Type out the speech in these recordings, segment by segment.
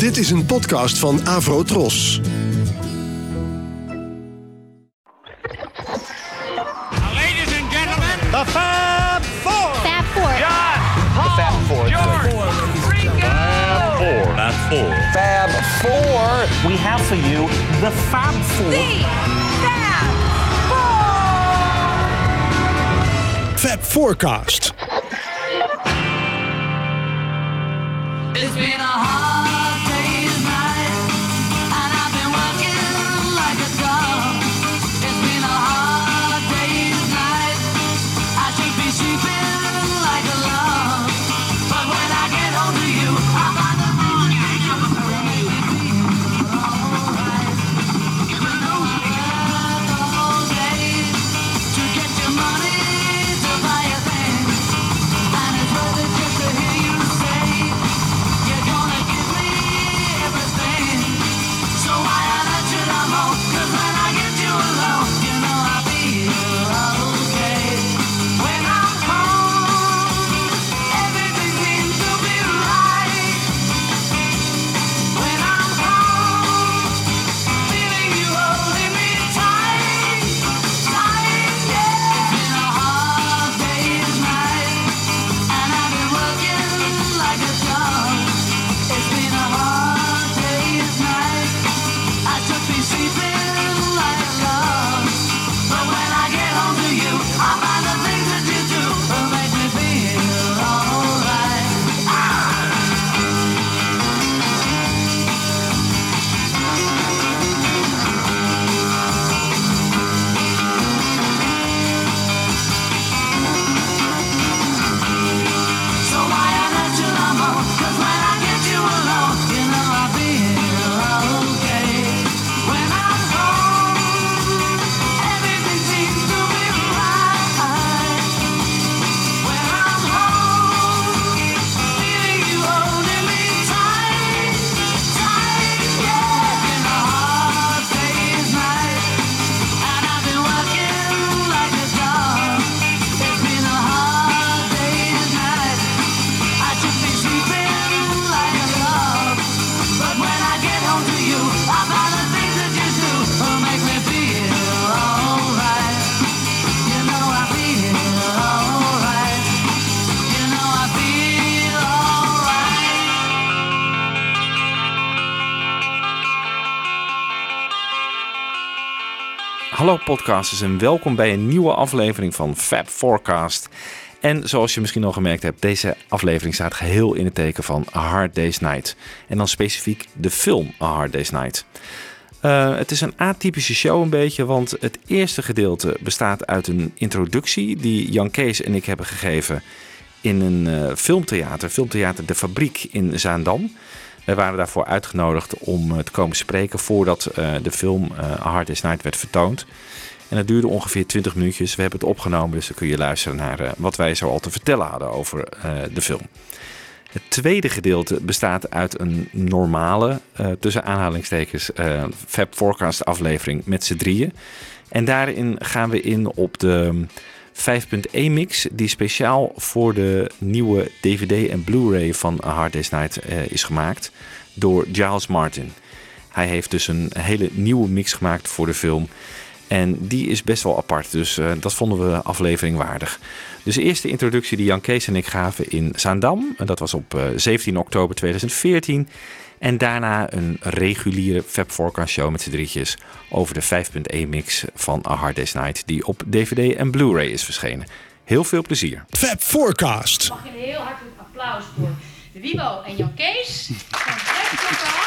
Dit is een podcast van Avro Tros. Ladies and gentlemen, The Fab Four. Fab Four. the Fab Four. George, Ringo. Fab Four. Fab Four. We have for you the Fab Four. Fab Forecast. It's been a Hallo podcasters en welkom bij een nieuwe aflevering van Fab Forecast. En zoals je misschien al gemerkt hebt, deze aflevering staat geheel in het teken van A Hard Day's Night. En dan specifiek de film A Hard Day's Night. Eh, het is een atypische show een beetje, want het eerste gedeelte bestaat uit een introductie die Jan Kees en ik hebben gegeven in een eh, filmtheater, filmtheater De Fabriek in Zaandam. Wij waren daarvoor uitgenodigd om eh, te komen spreken voordat eh, de film eh, A Hard Day's Night werd vertoond. En dat duurde ongeveer 20 minuutjes. We hebben het opgenomen, dus dan kun je luisteren naar wat wij zo al te vertellen hadden over de film. Het tweede gedeelte bestaat uit een normale, tussen aanhalingstekens, eh Fab Forecast aflevering met z'n drieën. En daarin gaan we in op de 5.1 mix die speciaal voor de nieuwe DVD en Blu-ray van Hard Day's Night eh, is gemaakt door Giles Martin. Hij heeft dus een hele nieuwe mix gemaakt voor de film. En die is best wel apart, dus eh, dat vonden we aflevering waardig. Dus de eerste introductie die Jan Kees en ik gaven in Zaandam. En dat was op eh, 17 oktober 2014. En daarna een reguliere Fab Forecast show met z'n drietjes over de 5.1 mix van A Hard Day's Night. Die op DVD en Blu-ray is verschenen. Heel veel plezier. Fab Forecast. Mag je een heel hartelijk applaus voor Wibo en Jan Kees. Van Fab Forecast.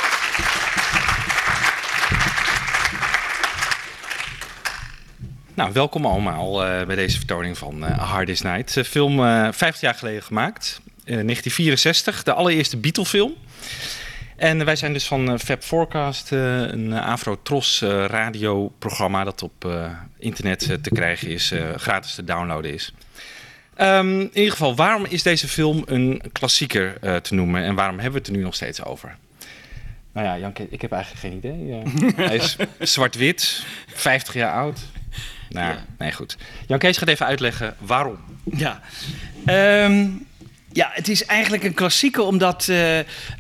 Nou, welkom allemaal eh, bij deze vertoning van eh A Hard Day's Night. De film eh 50 jaar geleden gemaakt, eh 1964, de allereerste Beatle-film. En wij zijn dus van eh, Fab Forecast, eh, een Afro-Tros eh, radioprogramma dat op internet te krijgen is, gratis te downloaden is. Ehm, in ieder geval, waarom is deze film een klassieker te noemen en waarom hebben we het er nu nog steeds over? Nou ja, Jan, ik heb eigenlijk geen idee. hij is zwart-wit, 50 jaar oud. Nou, nee, goed. Jan Kees gaat even uitleggen waarom. Ja. Ehm, Ja, het is eigenlijk een klassieker omdat uh,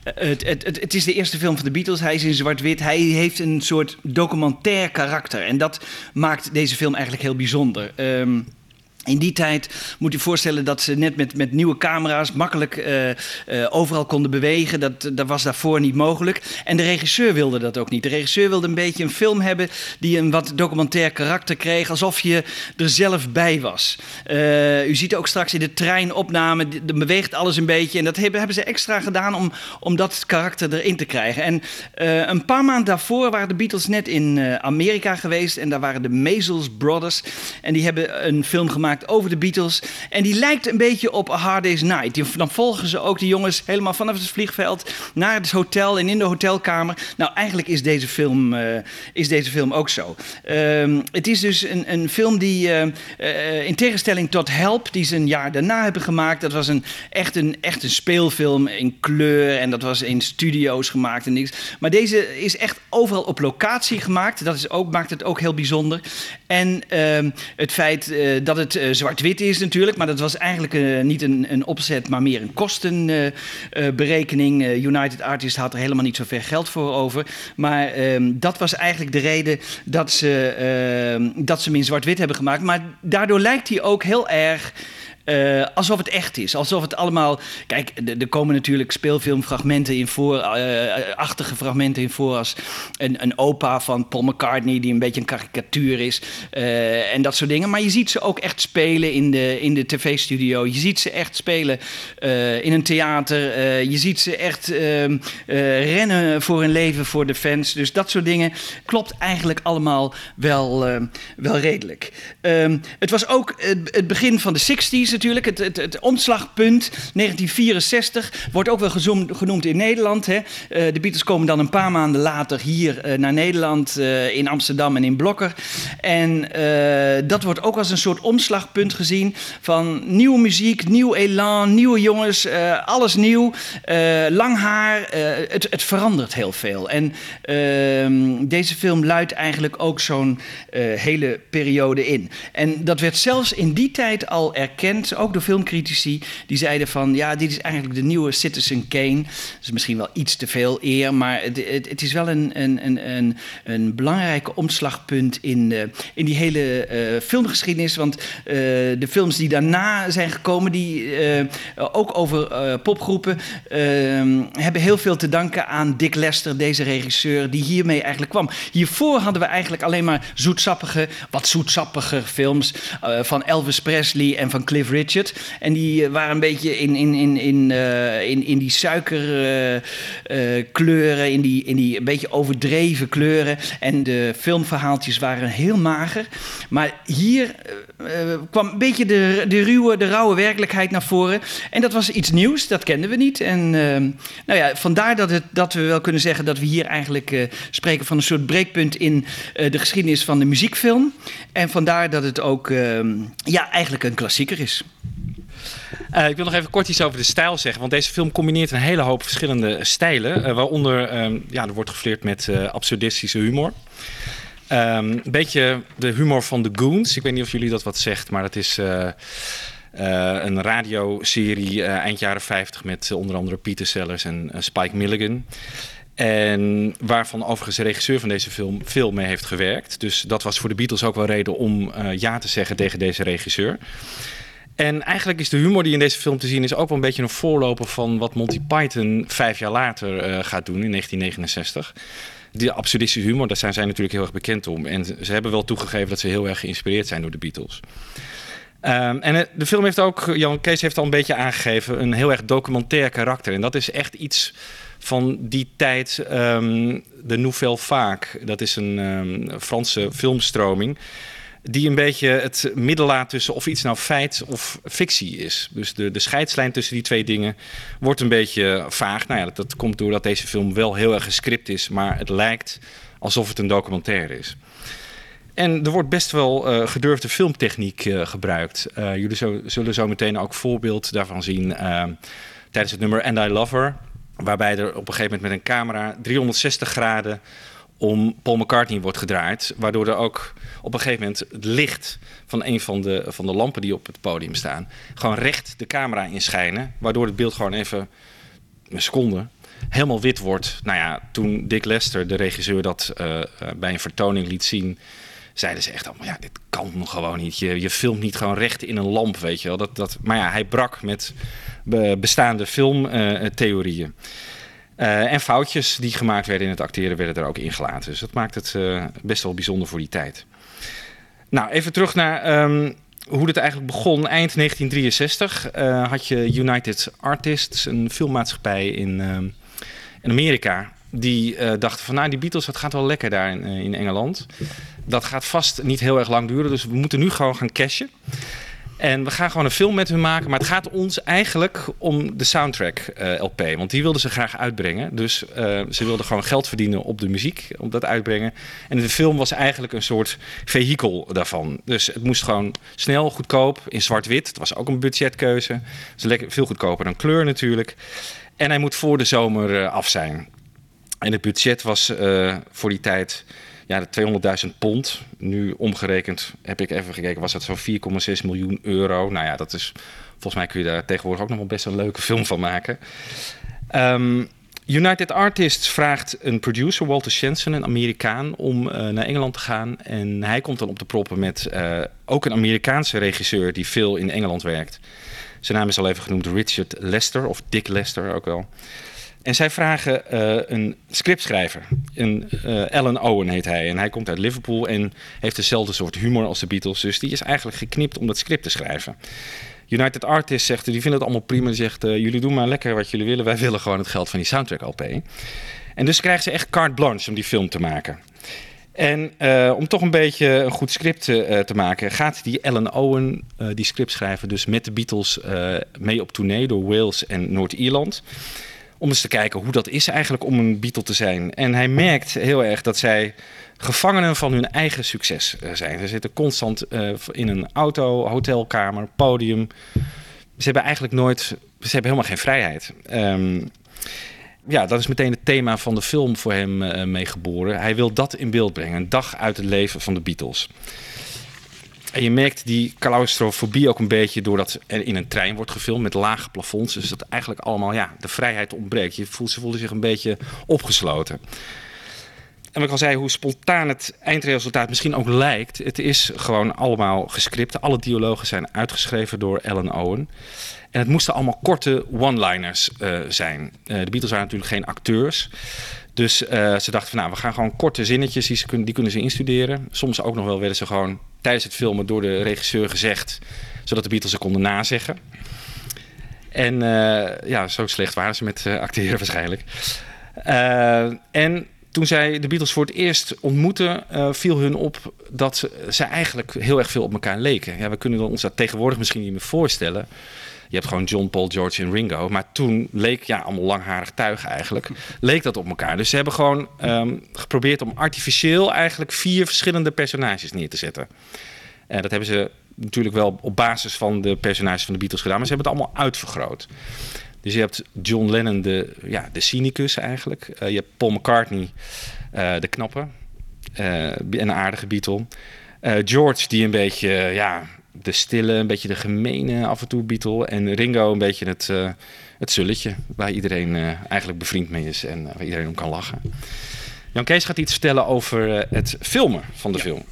het, het, het, het, is de eerste film van de Beatles. Hij is in zwart-wit. Hij heeft een soort documentair karakter. En dat maakt deze film eigenlijk heel bijzonder. Um, in die tijd moet je voorstellen dat ze net met, met nieuwe camera's makkelijk uh, uh, overal konden bewegen. Dat, dat was daarvoor niet mogelijk. En de regisseur wilde dat ook niet. De regisseur wilde een beetje een film hebben die een wat documentair karakter kreeg, alsof je er zelf bij was. Uh, u ziet ook straks in de treinopname, dan beweegt alles een beetje. En dat hebben, hebben ze extra gedaan om, om dat karakter erin te krijgen. En een paar maanden daarvoor waren de Beatles net in Amerika geweest. En daar waren de Maisels Brothers. En die hebben een film gemaakt over de Beatles. En die lijkt een beetje op A Hard Day's Night. Dan volgen ze ook de jongens helemaal vanaf het vliegveld naar het hotel en in de hotelkamer. Nou, eigenlijk is deze film, uh, is deze film ook zo. Uh, het is dus een, een film die, uh, uh, in tegenstelling tot Help, die ze een jaar daarna hebben gemaakt, dat was een, echt, een, echt een speelfilm in kleur en dat was in studio's gemaakt en niks. Maar deze is echt overal op locatie gemaakt. Dat is ook, maakt het ook heel bijzonder. En ehm, het feit dat het zwart-wit is natuurlijk, maar dat was eigenlijk uh, niet een, een, opzet, maar meer een kostenberekening. Uh, United Artists had er helemaal niet zoveel geld voor over. Maar ehm, dat was eigenlijk de reden dat ze, ehm, dat ze hem in zwart-wit hebben gemaakt. Maar daardoor lijkt hij ook heel erg uh, alsof het echt is. Alsof het allemaal. Kijk, er komen natuurlijk speelfilmfragmenten in voor. Uh, achtige fragmenten in voor. Als een, een opa van Paul McCartney. die een beetje een karikatuur is. En dat soort dingen. Maar je ziet ze ook echt spelen in de, in de tv-studio. Je ziet ze echt spelen in een theater. je ziet ze echt ehm, rennen voor hun leven voor de fans. Dus dat soort dingen klopt eigenlijk allemaal wel, wel redelijk. Um, het was ook het, het begin van de 60s natuurlijk, het, het, omslagpunt 1964, wordt ook wel genoemd in Nederland. Hè. Uh, de Beatles komen dan een paar maanden later hier uh, naar Nederland, uh, in Amsterdam en in Blokker. En dat wordt ook als een soort omslagpunt gezien van nieuwe muziek, nieuw elan, nieuwe jongens, alles nieuw, lang haar. Het, het, verandert heel veel. En ehm, deze film luidt eigenlijk ook zo'n hele periode in. En dat werd zelfs in die tijd al erkend ook door filmcritici, die zeiden van ja, dit is eigenlijk de nieuwe Citizen Kane. Dat is misschien wel iets te veel eer, maar het, het, is wel een, een, een, een, belangrijke omslagpunt in, de, in die hele uh, filmgeschiedenis. Want uh, de films die daarna zijn gekomen, die ook over popgroepen, hebben heel veel te danken aan Dick Lester, deze regisseur, die hiermee eigenlijk kwam. Hiervoor hadden we eigenlijk alleen maar zoetsappige, wat zoetsappige films van Elvis Presley en van Cliff Richard. En die eh, waren een beetje in, in, in, in, uh, in, in die suikerkleuren, uh, in, die, in die een beetje overdreven kleuren. En de filmverhaaltjes waren heel mager. Maar hier kwam een beetje de, de ruwe, de rauwe werkelijkheid naar voren. En dat was iets nieuws, dat kenden we niet. En nou ja, vandaar dat, het, dat we wel kunnen zeggen dat we hier eigenlijk spreken van een soort breekpunt in de geschiedenis van de muziekfilm. En vandaar dat het ook ja, eigenlijk een klassieker is. Uh, ik wil nog even kort iets over de stijl zeggen. Want deze film combineert een hele hoop verschillende stijlen. Uh, waaronder, um, ja, er wordt gefleerd met uh, absurdistische humor. Um, een beetje de humor van The Goons. Ik weet niet of jullie dat wat zegt, maar dat is een radioserie eind jaren 50 met onder andere Peter Sellers en Spike Milligan. En waarvan overigens de regisseur van deze film veel mee heeft gewerkt. Dus dat was voor de Beatles ook wel reden om ja te zeggen tegen deze regisseur. En eigenlijk is de humor die in deze film te zien is ook wel een beetje een voorloper van wat Monty Python vijf jaar later uh, gaat doen in 1969. Die absurdistische humor, daar zijn zij natuurlijk heel erg bekend om. En ze hebben wel toegegeven dat ze heel erg geïnspireerd zijn door de Beatles. Um, en eh, de film heeft ook, Jan Kees heeft al een beetje aangegeven, een heel erg documentair karakter. En dat is echt iets van die tijd, um, de Nouvelle Vague. Dat is een um, Franse filmstroming die een beetje het middel laat tussen of iets nou feit of fictie is. Dus de, de scheidslijn tussen die twee dingen wordt een beetje vaag. Nou ja, dat, komt doordat deze film wel heel erg gescript is, maar het lijkt alsof het een documentaire is. En er wordt best wel uh, gedurfde filmtechniek uh, gebruikt. Jullie zo, zullen zo meteen ook voorbeeld daarvan zien tijdens het nummer And I Love Her. Waarbij er op een gegeven moment met een camera 360 graden om Paul McCartney wordt gedraaid. Waardoor er ook op een gegeven moment het licht van een van de, van de lampen die op het podium staan... gewoon recht de camera inschijnen. Waardoor het beeld gewoon even een seconde helemaal wit wordt. Nou ja, toen Dick Lester, de regisseur, dat eh, eh, bij een vertoning liet zien... zeiden ze echt allemaal, ja, dit kan gewoon niet. Je, je filmt niet gewoon recht in een lamp, weet je wel. Dat, dat, maar ja, hij brak met be- bestaande filmtheorieën. En foutjes die gemaakt werden in het acteren werden er ook ingelaten. Dus dat maakt het eh, best wel bijzonder voor die tijd. Nou, even terug naar ehm, hoe het eigenlijk begon. Eind 1963 eh, had je United Artists, een filmmaatschappij in, ehm, in Amerika. Die eh, dachten van, nou die Beatles, dat gaat wel lekker daar in, eh, in Engeland. Dat gaat vast niet heel erg lang duren, dus we moeten nu gewoon gaan cashen. En we gaan gewoon een film met hun maken. Maar het gaat ons eigenlijk om de soundtrack eh, LP. Want die wilden ze graag uitbrengen. Dus eh, ze wilden gewoon geld verdienen op de muziek. Om dat uitbrengen. En de film was eigenlijk een soort vehikel daarvan. Dus het moest gewoon snel, goedkoop, in zwart-wit. Het was ook een budgetkeuze. Dus lekker, veel goedkoper dan kleur natuurlijk. En hij moet voor de zomer eh, af zijn. En het budget was voor die tijd ja, de 200.000 pond. Nu omgerekend heb ik even gekeken, was dat zo'n 4,6 miljoen euro. Nou ja, dat is, volgens mij kun je daar tegenwoordig ook nog wel best een leuke film van maken. Ehm, United Artists vraagt een producer, Walter Shenson, een Amerikaan, om eh, naar Engeland te gaan. En hij komt dan op de proppen met eh, ook een Amerikaanse regisseur die veel in Engeland werkt. Zijn naam is al even genoemd, Richard Lester, of Dick Lester ook wel. En zij vragen eh, een scriptschrijver. Een, eh, Alan Owen heet hij. En hij komt uit Liverpool en heeft dezelfde soort humor als de Beatles. Dus die is eigenlijk geknipt om dat script te schrijven. United Artists zegt, die vinden het allemaal prima. Die zegt, eh, jullie doen maar lekker wat jullie willen. Wij willen gewoon het geld van die soundtrack LP. En dus krijgen ze echt carte blanche om die film te maken. En om toch een beetje een goed script te maken, gaat die Alan Owen, eh, die scriptschrijver, dus met de Beatles mee op tournee door Wales en Noord-Ierland. Om eens te kijken hoe dat is eigenlijk om een Beatle te zijn. En hij merkt heel erg dat zij gevangenen van hun eigen succes eh, zijn. Ze zitten constant eh, in een auto, hotelkamer, podium. Ze hebben eigenlijk nooit, ze hebben helemaal geen vrijheid. Ehm, ja, dat is meteen het thema van de film voor hem eh, meegeboren. Hij wil dat in beeld brengen. Een dag uit het leven van de Beatles. En je merkt die claustrofobie ook een beetje doordat er in een trein wordt gefilmd met lage plafonds. Dus dat eigenlijk allemaal ja, de vrijheid ontbreekt. Je voelt, ze voelden zich een beetje opgesloten. En wat ik al zei, hoe spontaan het eindresultaat misschien ook lijkt. Het is gewoon allemaal gescript. Alle dialogen zijn uitgeschreven door Alan Owen. En het moesten allemaal korte one-liners eh, zijn. Eh, de Beatles waren natuurlijk geen acteurs. Dus eh, ze dachten van nou, we gaan gewoon korte zinnetjes, die, ze kunnen, die kunnen ze instuderen. Soms ook nog wel werden ze gewoon tijdens het filmen door de regisseur gezegd. Zodat de Beatles ze konden nazeggen. En eh, ja, zo slecht waren ze met eh, acteren waarschijnlijk. En toen zij de Beatles voor het eerst ontmoetten, eh, viel hun op dat ze, ze eigenlijk heel erg veel op elkaar leken. Ja, we kunnen ons dat tegenwoordig misschien niet meer voorstellen. Je hebt gewoon John, Paul, George en Ringo. Maar toen leek, ja, allemaal langharig tuig eigenlijk, leek dat op elkaar. Dus ze hebben gewoon ehm, geprobeerd om artificieel eigenlijk vier verschillende personages neer te zetten. En dat hebben ze natuurlijk wel op basis van de personages van de Beatles gedaan, maar ze hebben het allemaal uitvergroot. Dus je hebt John Lennon, de, ja, de cynicus eigenlijk. Eh, je hebt Paul McCartney, eh, de knappe, eh, een aardige Beatle. George, die een beetje, ja, de stille, een beetje de gemene af en toe Beatle. En Ringo een beetje het, eh, het zulletje, waar iedereen eh, eigenlijk bevriend mee is en eh, waar iedereen om kan lachen. Jan Kees gaat iets vertellen over het filmen van de film.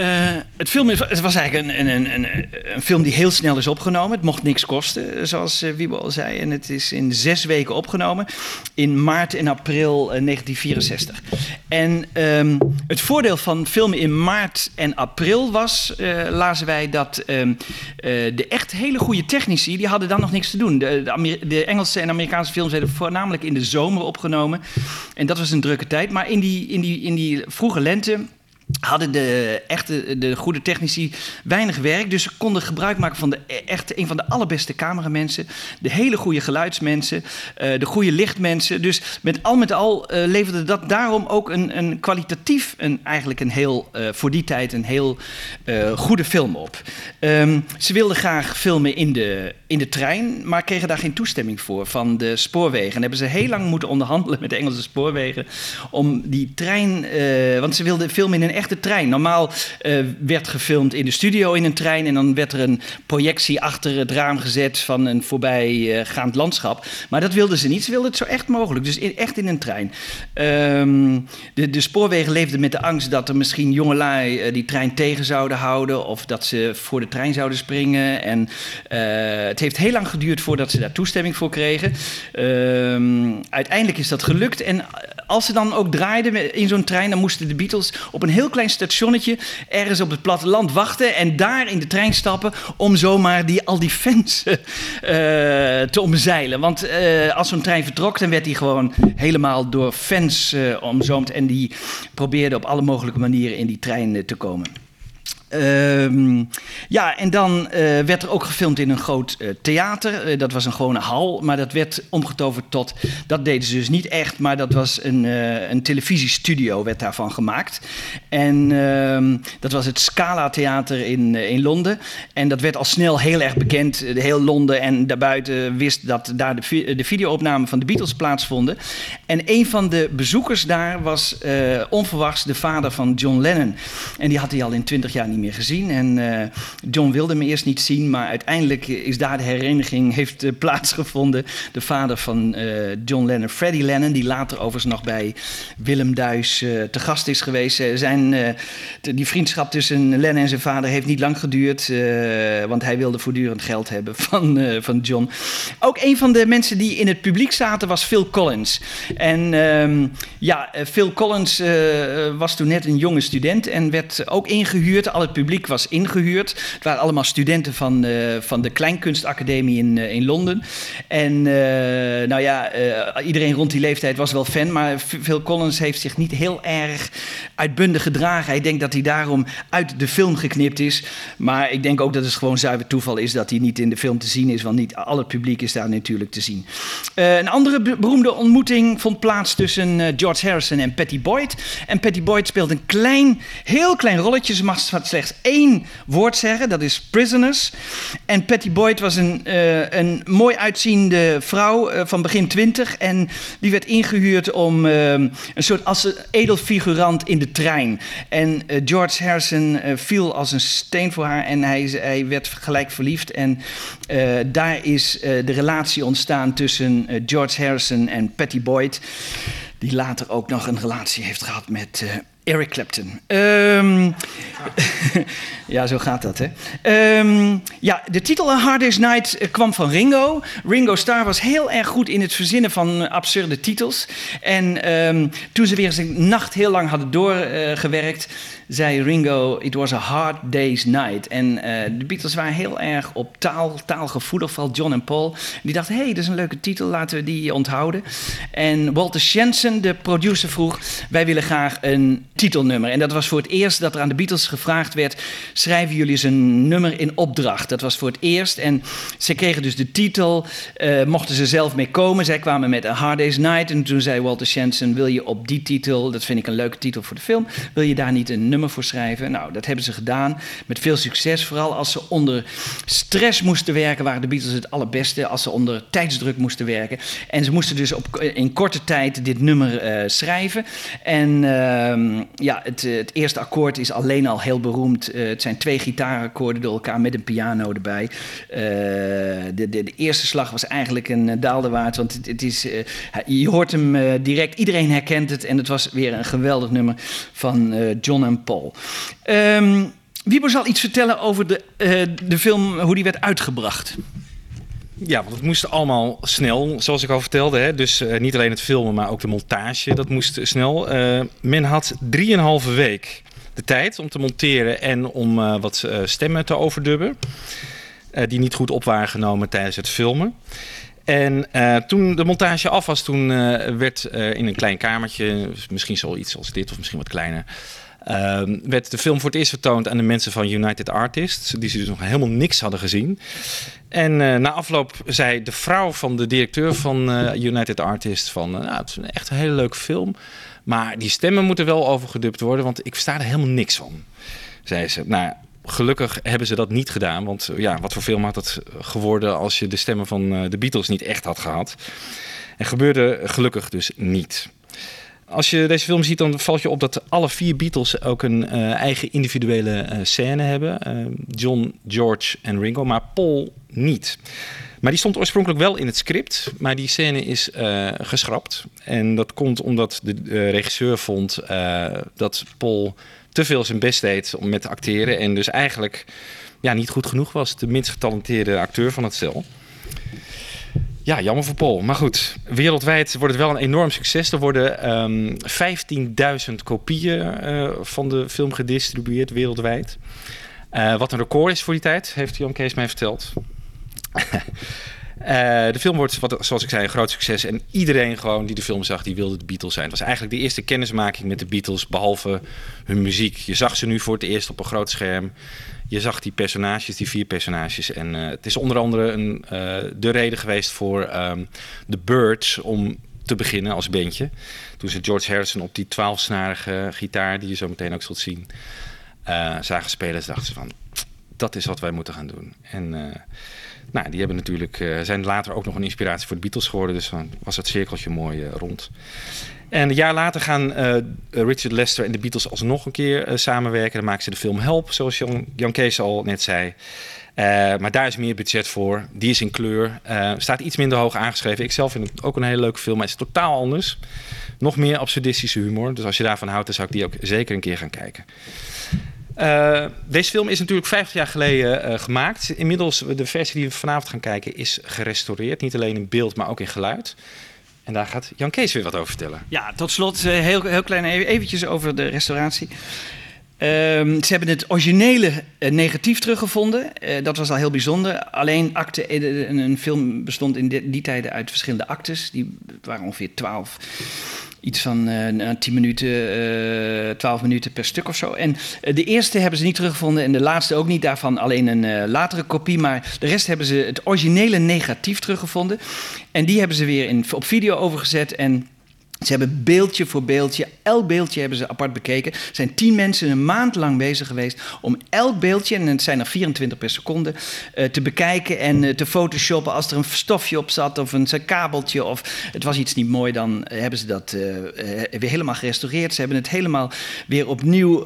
Eh, het, film het was eigenlijk een, een, een, een film die heel snel is opgenomen. Het mocht niks kosten, zoals uh, al zei. En het is in zes weken opgenomen. In maart en april eh, 1964. En ehm, het voordeel van filmen in maart en april was, eh, lazen wij, dat ehm, eh, de echt hele goede technici, die hadden dan nog niks te doen. De, de, de Engelse en Amerikaanse films werden voornamelijk in de zomer opgenomen. En dat was een drukke tijd. Maar in die, in die, in die vroege lente hadden de echte, de goede technici weinig werk. Dus ze konden gebruik maken van de e- echte, een van de allerbeste cameramensen. De hele goede geluidsmensen. eh, de goede lichtmensen. Dus met al met al eh, leverde dat daarom ook een, een kwalitatief, een, eigenlijk een heel, eh, voor die tijd een heel goede film op. Ehm, ze wilden graag filmen in de, in de trein, maar kregen daar geen toestemming voor van de spoorwegen. En hebben ze heel lang moeten onderhandelen met de Engelse spoorwegen om die trein, want ze wilden filmen in een echte trein. Normaal eh, werd gefilmd in de studio in een trein en dan werd er een projectie achter het raam gezet van een voorbijgaand landschap. Maar dat wilden ze niet. Ze wilden het zo echt mogelijk, dus echt in een trein. Ehm, de, de spoorwegen leefden met de angst dat er misschien jongelui eh, die trein tegen zouden houden of dat ze voor de trein zouden springen. En eh, het heeft heel lang geduurd voordat ze daar toestemming voor kregen. Ehm, uiteindelijk is dat gelukt. En als ze dan ook draaiden in zo'n trein, dan moesten de Beatles op een heel klein stationnetje ergens op het platteland wachten en daar in de trein stappen om zomaar die, al die fans eh, te omzeilen. Want eh, als zo'n trein vertrok, dan werd die gewoon helemaal door fans eh, omzoomd en die probeerden op alle mogelijke manieren in die trein te komen. Ehm, ja, en dan eh, werd er ook gefilmd in een groot eh, theater. Eh, dat was een gewone hal, maar dat werd omgetoverd tot... Dat deden ze dus niet echt, maar dat was een, een televisiestudio werd daarvan gemaakt. En ehm, dat was het Scala Theater in, in Londen. En dat werd al snel heel erg bekend. Heel Londen en daarbuiten wist dat daar de, de videoopnamen van de Beatles plaatsvonden. En een van de bezoekers daar was onverwachts de vader van John Lennon. En die had hij al in twintig jaar niet gezien. En eh, John wilde hem eerst niet zien, maar uiteindelijk is daar de hereniging heeft eh, plaatsgevonden. De vader van eh, John Lennon, Freddie Lennon, die later overigens nog bij Willem Duis te gast is geweest. Zijn, die vriendschap tussen Lennon en zijn vader heeft niet lang geduurd, want hij wilde voortdurend geld hebben van, van John. Ook een van de mensen die in het publiek zaten was Phil Collins. En ehm, ja, Phil Collins was toen net een jonge student en werd ook ingehuurd. Al publiek was ingehuurd. Het waren allemaal studenten van, eh, van de Kleinkunstacademie in, eh, in Londen. En eh, nou ja, iedereen rond die leeftijd was wel fan, maar Phil Collins heeft zich niet heel erg uitbundig gedragen. Hij denkt dat hij daarom uit de film geknipt is. Maar ik denk ook dat het gewoon zuiver toeval is dat hij niet in de film te zien is, want niet al het publiek is daar natuurlijk te zien. Een andere be- beroemde ontmoeting vond plaats tussen George Harrison en Patty Boyd. En Patty Boyd speelt een klein, heel klein rolletje. Ze mag slechts één woord zeggen, dat is Prisoners. En Patty Boyd was een, eh, een mooi uitziende vrouw eh, van begin twintig. En die werd ingehuurd om eh, een soort als edelfigurant in de trein. En George Harrison viel als een steen voor haar en hij, hij werd gelijk verliefd. En daar is de relatie ontstaan tussen George Harrison en Patty Boyd. Die later ook nog een relatie heeft gehad met Eric Clapton. Ehm, ja, zo gaat dat, hè. Ehm, ja, de titel A Hard Day's Night eh, kwam van Ringo. Ringo Starr was heel erg goed in het verzinnen van eh, absurde titels. En ehm, toen ze weer eens een nacht heel lang hadden doorgewerkt... zei Ringo, it was a hard day's night. En eh, de Beatles waren heel erg op taal, taalgevoelig, vooral John en Paul. Die dachten, hé, hey, dat is een leuke titel, laten we die onthouden. En Walter Shenson, de producer, vroeg... wij willen graag een titelnummer. En dat was voor het eerst dat er aan de Beatles gevraagd werd... schrijven jullie eens een nummer in opdracht. Dat was voor het eerst. En ze kregen dus de titel, eh, mochten ze zelf mee komen. Zij kwamen met A Hard Day's Night. En toen zei Walter Shenson, wil je op die titel... dat vind ik een leuke titel voor de film... wil je daar niet een nummer voor schrijven? Nou, dat hebben ze gedaan. Met veel succes. Vooral als ze onder stress moesten werken... waren de Beatles het allerbeste. Als ze onder tijdsdruk moesten werken. En ze moesten dus op, in korte tijd dit nummer eh, schrijven. En ehm, ja, het, eh, het eerste akkoord is alleen al heel beroemd. Eh, het zijn twee gitaarakkoorden door elkaar met een piano erbij. Eh, de, de, de eerste slag was eigenlijk een daalde waard. Want het, is, je hoort hem direct. Iedereen herkent het. En het was weer een geweldig nummer van John en Paul. Wiebo zal iets vertellen over de, de film, hoe die werd uitgebracht. Ja, want het moest allemaal snel, zoals ik al vertelde. Hè? Dus eh, niet alleen het filmen, maar ook de montage. Dat moest snel. Eh, men had drieënhalve week de tijd om te monteren en om eh, wat stemmen te overdubben. die niet goed op waren genomen tijdens het filmen. En toen de montage af was, toen werd in een klein kamertje, misschien zoiets als dit of misschien wat kleiner, ehm, werd de film voor het eerst vertoond aan de mensen van United Artists, die ze dus nog helemaal niks hadden gezien. En eh, na afloop zei de vrouw van de directeur van eh, United Artists van, eh, nou, het is een echt een hele leuke film, maar die stemmen moeten wel overgedubt worden, want ik versta er helemaal niks van, zei ze. Nou, gelukkig hebben ze dat niet gedaan, want ja, wat voor film had het geworden als je de stemmen van de Beatles niet echt had gehad? En gebeurde gelukkig dus niet. Als je deze film ziet, dan valt je op dat alle vier Beatles ook een eh, eigen individuele eh, scène hebben. Eh, John, George en Ringo, maar Paul niet. Maar die stond oorspronkelijk wel in het script, maar die scène is geschrapt. En dat komt omdat de regisseur vond dat Paul te veel zijn best deed om met te acteren. En dus eigenlijk ja, niet goed genoeg was. De minst getalenteerde acteur van het stel. Ja, jammer voor Paul. Maar goed, wereldwijd wordt het wel een enorm succes. Er worden ehm 15.000 kopieën eh, van de film gedistribueerd wereldwijd. Eh, wat een record is voor die tijd, heeft Jan Kees mij verteld. Eh, de film wordt, wat, zoals ik zei, een groot succes. En iedereen gewoon die de film zag, die wilde de Beatles zijn. Het was eigenlijk de eerste kennismaking met de Beatles, behalve hun muziek. Je zag ze nu voor het eerst op een groot scherm. Je zag die personages, die vier personages. En eh, het is onder andere een, eh, de reden geweest voor ehm The Birds om te beginnen als bandje. Toen ze George Harrison op die twaalfsnarige gitaar, die je zo meteen ook zult zien, zagen spelen, dachten ze van, dat is wat wij moeten gaan doen. En nou, die hebben natuurlijk, eh, zijn later ook nog een inspiratie voor de Beatles geworden, dus dan was het cirkeltje mooi eh, rond. En een jaar later gaan eh, Richard Lester en de Beatles alsnog een keer samenwerken. Dan maken ze de film Help, zoals Jan, Kees al net zei. Maar daar is meer budget voor. Die is in kleur. Staat iets minder hoog aangeschreven. Ik zelf vind het ook een hele leuke film, maar het is totaal anders. Nog meer absurdistische humor. Dus als je daarvan houdt, dan zou ik die ook zeker een keer gaan kijken. Eh, deze film is natuurlijk 50 jaar geleden eh, gemaakt. Inmiddels, de versie die we vanavond gaan kijken, is gerestaureerd. Niet alleen in beeld, maar ook in geluid. En daar gaat Jan Kees weer wat over vertellen. Ja, tot slot eh, heel, heel klein even- eventjes over de restauratie. Ehm, ze hebben het originele negatief teruggevonden. Dat was al heel bijzonder. Alleen een, film bestond in die, tijden uit verschillende actes. Die waren ongeveer 12. Iets van eh 10 minuten, eh 12 minuten per stuk of zo. En eh, de eerste hebben ze niet teruggevonden en de laatste ook niet. Daarvan alleen een latere kopie. Maar de rest hebben ze het originele negatief teruggevonden. En die hebben ze weer in, op video overgezet. En ze hebben beeldje voor beeldje, elk beeldje hebben ze apart bekeken. Er zijn tien mensen een maand lang bezig geweest om elk beeldje, en het zijn er 24 per seconde, eh, te bekijken en eh, te photoshoppen. Als er een stofje op zat of een kabeltje of het was iets niet mooi, dan eh, hebben ze dat weer helemaal gerestaureerd. Ze hebben het helemaal weer opnieuw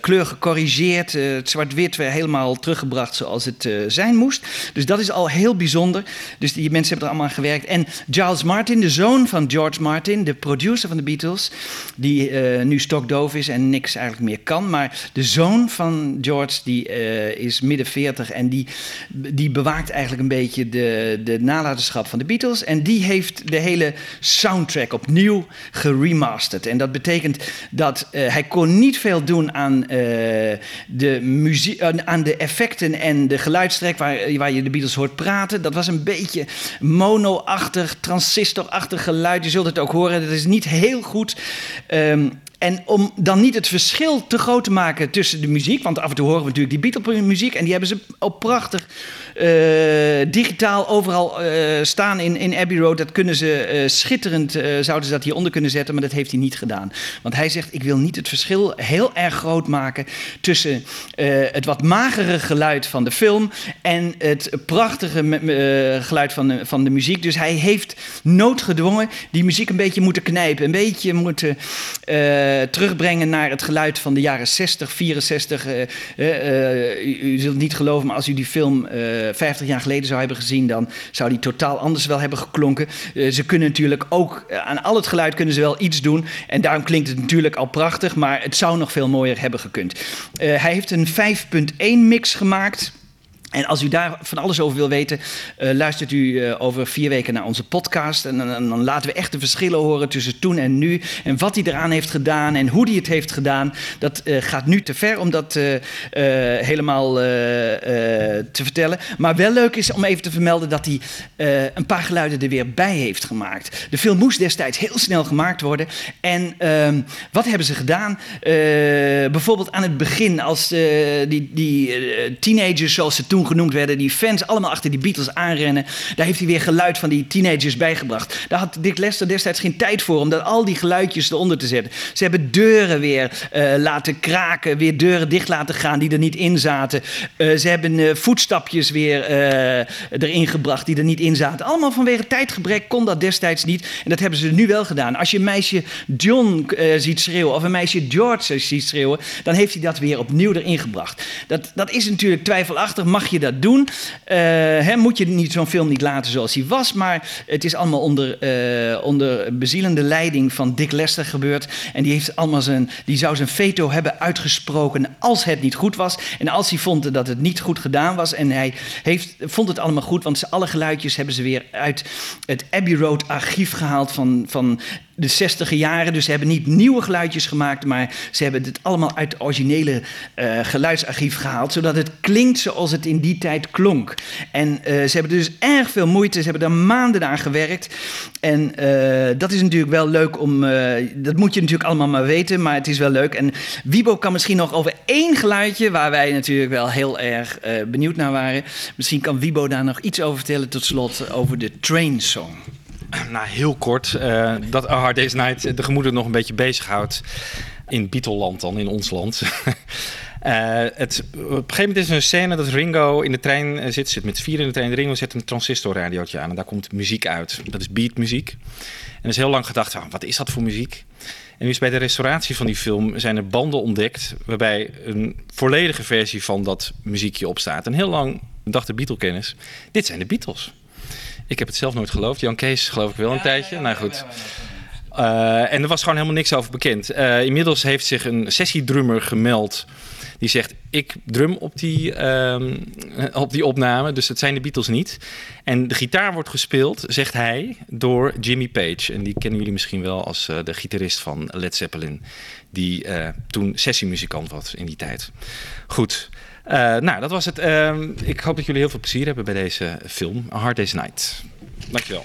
kleur gecorrigeerd. het zwart-wit weer helemaal teruggebracht zoals het zijn moest. Dus dat is al heel bijzonder. Dus die mensen hebben er allemaal aan gewerkt. En Giles Martin, de zoon van George Martin, de producer van de Beatles, die eh, nu stokdoof is en niks eigenlijk meer kan. Maar de zoon van George, die eh, is midden 40 en die, die bewaakt eigenlijk een beetje de, de nalatenschap van de Beatles. En die heeft de hele soundtrack opnieuw geremasterd. En dat betekent dat eh, hij kon niet veel doen aan, de muziek, aan de effecten en de geluidstrek waar, waar je de Beatles hoort praten. Dat was een beetje mono-achtig, transistor-achtig geluid. Je zult het ook horen, dat is niet heel goed. Ehm, en om dan niet het verschil te groot te maken tussen de muziek, want af en toe horen we natuurlijk die Beatles-muziek en die hebben ze op prachtig digitaal overal eh, staan in, in Abbey Road. Dat kunnen ze eh, schitterend, eh, zouden ze dat hieronder kunnen zetten, maar dat heeft hij niet gedaan. Want hij zegt, ik wil niet het verschil heel erg groot maken tussen eh, het wat magere geluid van de film en het prachtige eh, geluid van de, van de muziek. Dus hij heeft noodgedwongen die muziek een beetje moeten knijpen, een beetje moeten eh, terugbrengen naar het geluid van de jaren 60, 64. eh, eh, eh, u, u zult niet geloven, maar als u die film eh 50 jaar geleden zou hebben gezien, dan zou die totaal anders wel hebben geklonken. Eh, ze kunnen natuurlijk ook eh, aan al het geluid kunnen ze wel iets doen. En daarom klinkt het natuurlijk al prachtig, maar het zou nog veel mooier hebben gekund. Eh, hij heeft een 5.1 mix gemaakt. En als u daar van alles over wil weten, eh, luistert u eh, over vier weken naar onze podcast. En, dan- laten we echt de verschillen horen tussen toen en nu. En wat hij eraan heeft gedaan en hoe hij het heeft gedaan. Dat eh, gaat nu te ver om dat helemaal te vertellen. Maar wel leuk is om even te vermelden dat hij een paar geluiden er weer bij heeft gemaakt. De film moest destijds heel snel gemaakt worden. En ehm, wat hebben ze gedaan? Bijvoorbeeld aan het begin, als die, die teenagers, zoals ze toen genoemd werden, die fans allemaal achter die Beatles aanrennen, daar heeft hij weer geluid van die teenagers bijgebracht. Daar had Dick Lester destijds geen tijd voor om dat, al die geluidjes eronder te zetten. Ze hebben deuren weer eh, laten kraken, weer deuren dicht laten gaan die er niet in zaten. Eh, ze hebben eh, voetstapjes weer erin gebracht die er niet in zaten. Allemaal vanwege tijdgebrek kon dat destijds niet. En dat hebben ze nu wel gedaan. Als je een meisje John ziet schreeuwen of een meisje George ziet schreeuwen, dan heeft hij dat weer opnieuw erin gebracht. Dat, dat is natuurlijk twijfelachtig. Mag je dat doen? Eh, hè, moet je niet zo'n film niet laten zoals hij was? Maar het is allemaal onder, eh, onder bezielende leiding van Dick Lester gebeurd. En die, heeft allemaal zijn, die zou zijn veto hebben uitgesproken als het niet goed was. En als hij vond dat het niet goed gedaan was. En hij heeft, vond het allemaal goed, want alle geluidjes hebben ze weer uit het Abbey Road archief gehaald van, van de 60 jaren. Dus ze hebben niet nieuwe geluidjes gemaakt, maar ze hebben het allemaal uit het originele eh, geluidsarchief gehaald, zodat het klinkt zoals het in die tijd klonk. En eh, ze hebben dus erg veel moeite, ze hebben daar maanden aan gewerkt. En eh, dat is natuurlijk wel leuk om, dat moet je natuurlijk allemaal maar weten, maar het is wel leuk. En Wiebo kan misschien nog over één geluidje, waar wij natuurlijk wel heel erg benieuwd naar waren. Misschien kan Wibo daar nog iets over vertellen tot slot over de Train Song. Nou, heel kort. eh, dat A Hard Day's Night de gemoeder nog een beetje bezighoudt. In Beatleland dan, in ons land. Eh, het, op een gegeven moment is er een scène dat Ringo in de trein eh, zit. Zit met vier in de trein. Ringo zet een transistorradiootje aan. En daar komt muziek uit. Dat is beatmuziek. En er is heel lang gedacht, ah, wat is dat voor muziek? En is bij de restauratie van die film zijn er banden ontdekt... waarbij een volledige versie van dat muziekje op staat. En heel lang dacht de Beatle-kennis, dit zijn de Beatles. Ik heb het zelf nooit geloofd. Jan Kees geloof ik wel een tijdje. nou goed. Eh, en er was gewoon helemaal niks over bekend. Eh, inmiddels heeft zich een sessiedrummer gemeld. Die zegt: Ik drum op die, ehm, op die opname. Dus het zijn de Beatles niet. En de gitaar wordt gespeeld, zegt hij, door Jimmy Page. En die kennen jullie misschien wel als eh, de gitarist van Led Zeppelin. Die toen sessiemuzikant was in die tijd. Goed. Eh, nou, dat was het. Ehm, ik hoop dat jullie heel veel plezier hebben bij deze film. A Hard Day's Night. Dankjewel.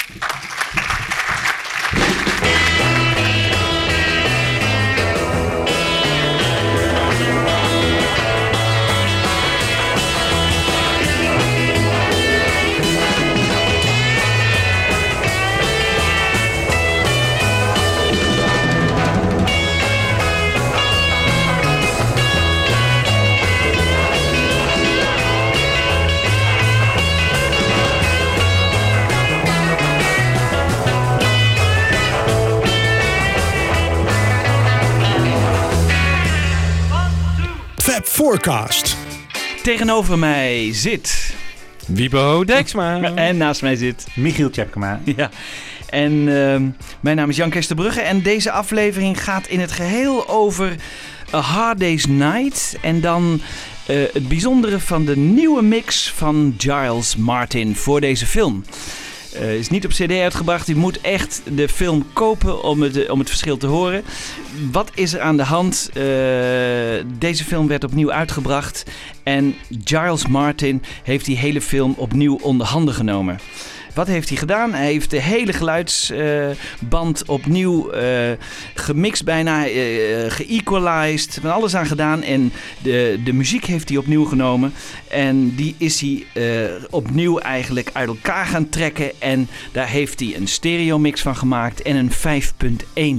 Forecast. Tegenover mij zit. Wiebo Deksma. En naast mij zit. Michiel Tjepkema. Ja. En ehm, mijn naam is Jan Kesterbrugge. En deze aflevering gaat in het geheel over A Hard Day's Night. En dan eh, het bijzondere van de nieuwe mix van Giles Martin voor deze film. Eh, is niet op CD uitgebracht. U moet echt de film kopen om het, om het verschil te horen. Wat is er aan de hand? Eh, deze film werd opnieuw uitgebracht. En Giles Martin heeft die hele film opnieuw onder handen genomen. Wat heeft hij gedaan? Hij heeft de hele geluidsband opnieuw eh, gemixt, bijna eh geëqualized, van alles aan gedaan. En de, de muziek heeft hij opnieuw genomen. En die is hij eh, opnieuw eigenlijk uit elkaar gaan trekken. En daar heeft hij een stereo mix van gemaakt en een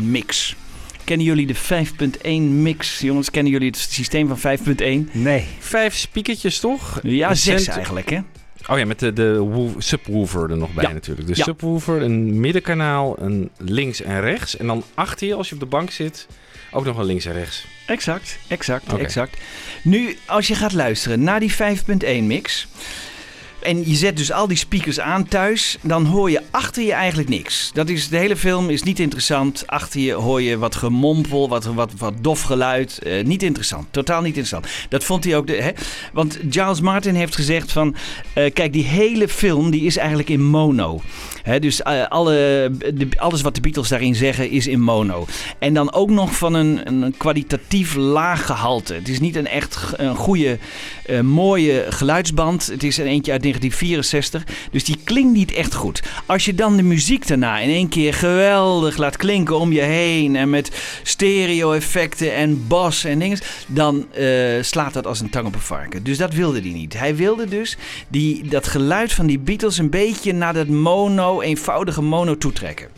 5.1 mix. Kennen jullie de 5.1 mix? Jongens, kennen jullie het systeem van 5.1? Nee. Vijf spiekertjes toch? Ja, zes eigenlijk, hè? Oh ja, met de, de woo- subwoofer er nog bij Ja. natuurlijk. De Ja. subwoofer, een middenkanaal, een links en rechts. En dan achter je, als je op de bank zit, ook nog een links en rechts. Exact, exact, exact. Nu, als je gaat luisteren naar die 5.1 mix. En je zet dus al die speakers aan thuis, dan hoor je achter je eigenlijk niks. Dat is, de hele film is niet interessant. Achter je hoor je wat gemompel, wat, wat, wat dof geluid. Eh, niet interessant, totaal niet interessant. Dat vond hij ook. De, hè? Want Giles Martin heeft gezegd van, eh, kijk, die hele film die is eigenlijk in mono. Dus eh, alle, alles wat de Beatles daarin zeggen is in mono. En dan ook nog van een, een kwalitatief laag gehalte. Het is niet een echt een goede, mooie geluidsband. Het is een eentje uit 1964. Dus die klinkt niet echt goed. Als je dan de muziek daarna in één keer geweldig laat klinken om je heen. En met stereo-effecten en bas en dingen. Dan eh, slaat dat als een tang op een varken. Dus dat wilde hij niet. Hij wilde dus die, dat geluid van die Beatles een beetje naar dat mono, eenvoudige mono toetrekken.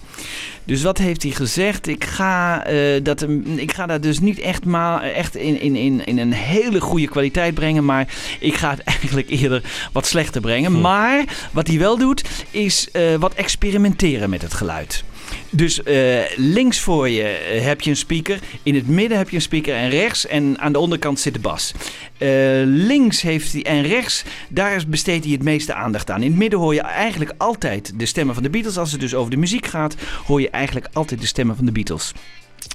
Dus wat heeft hij gezegd? Ik ga, eh, dat, ik ga dat dus niet echt, maar, echt in, in, in, in een hele goede kwaliteit brengen. Maar ik ga het eigenlijk eerder wat slechter brengen. Maar wat hij wel doet, is eh, wat experimenteren met het geluid. Dus eh, links voor je eh, heb je een speaker, in het midden heb je een speaker en rechts en aan de onderkant zit de bas. Eh, links heeft hij en rechts, daar besteedt hij het meeste aandacht aan. In het midden hoor je eigenlijk altijd de stemmen van de Beatles. Als het dus over de muziek gaat, hoor je eigenlijk altijd de stemmen van de Beatles.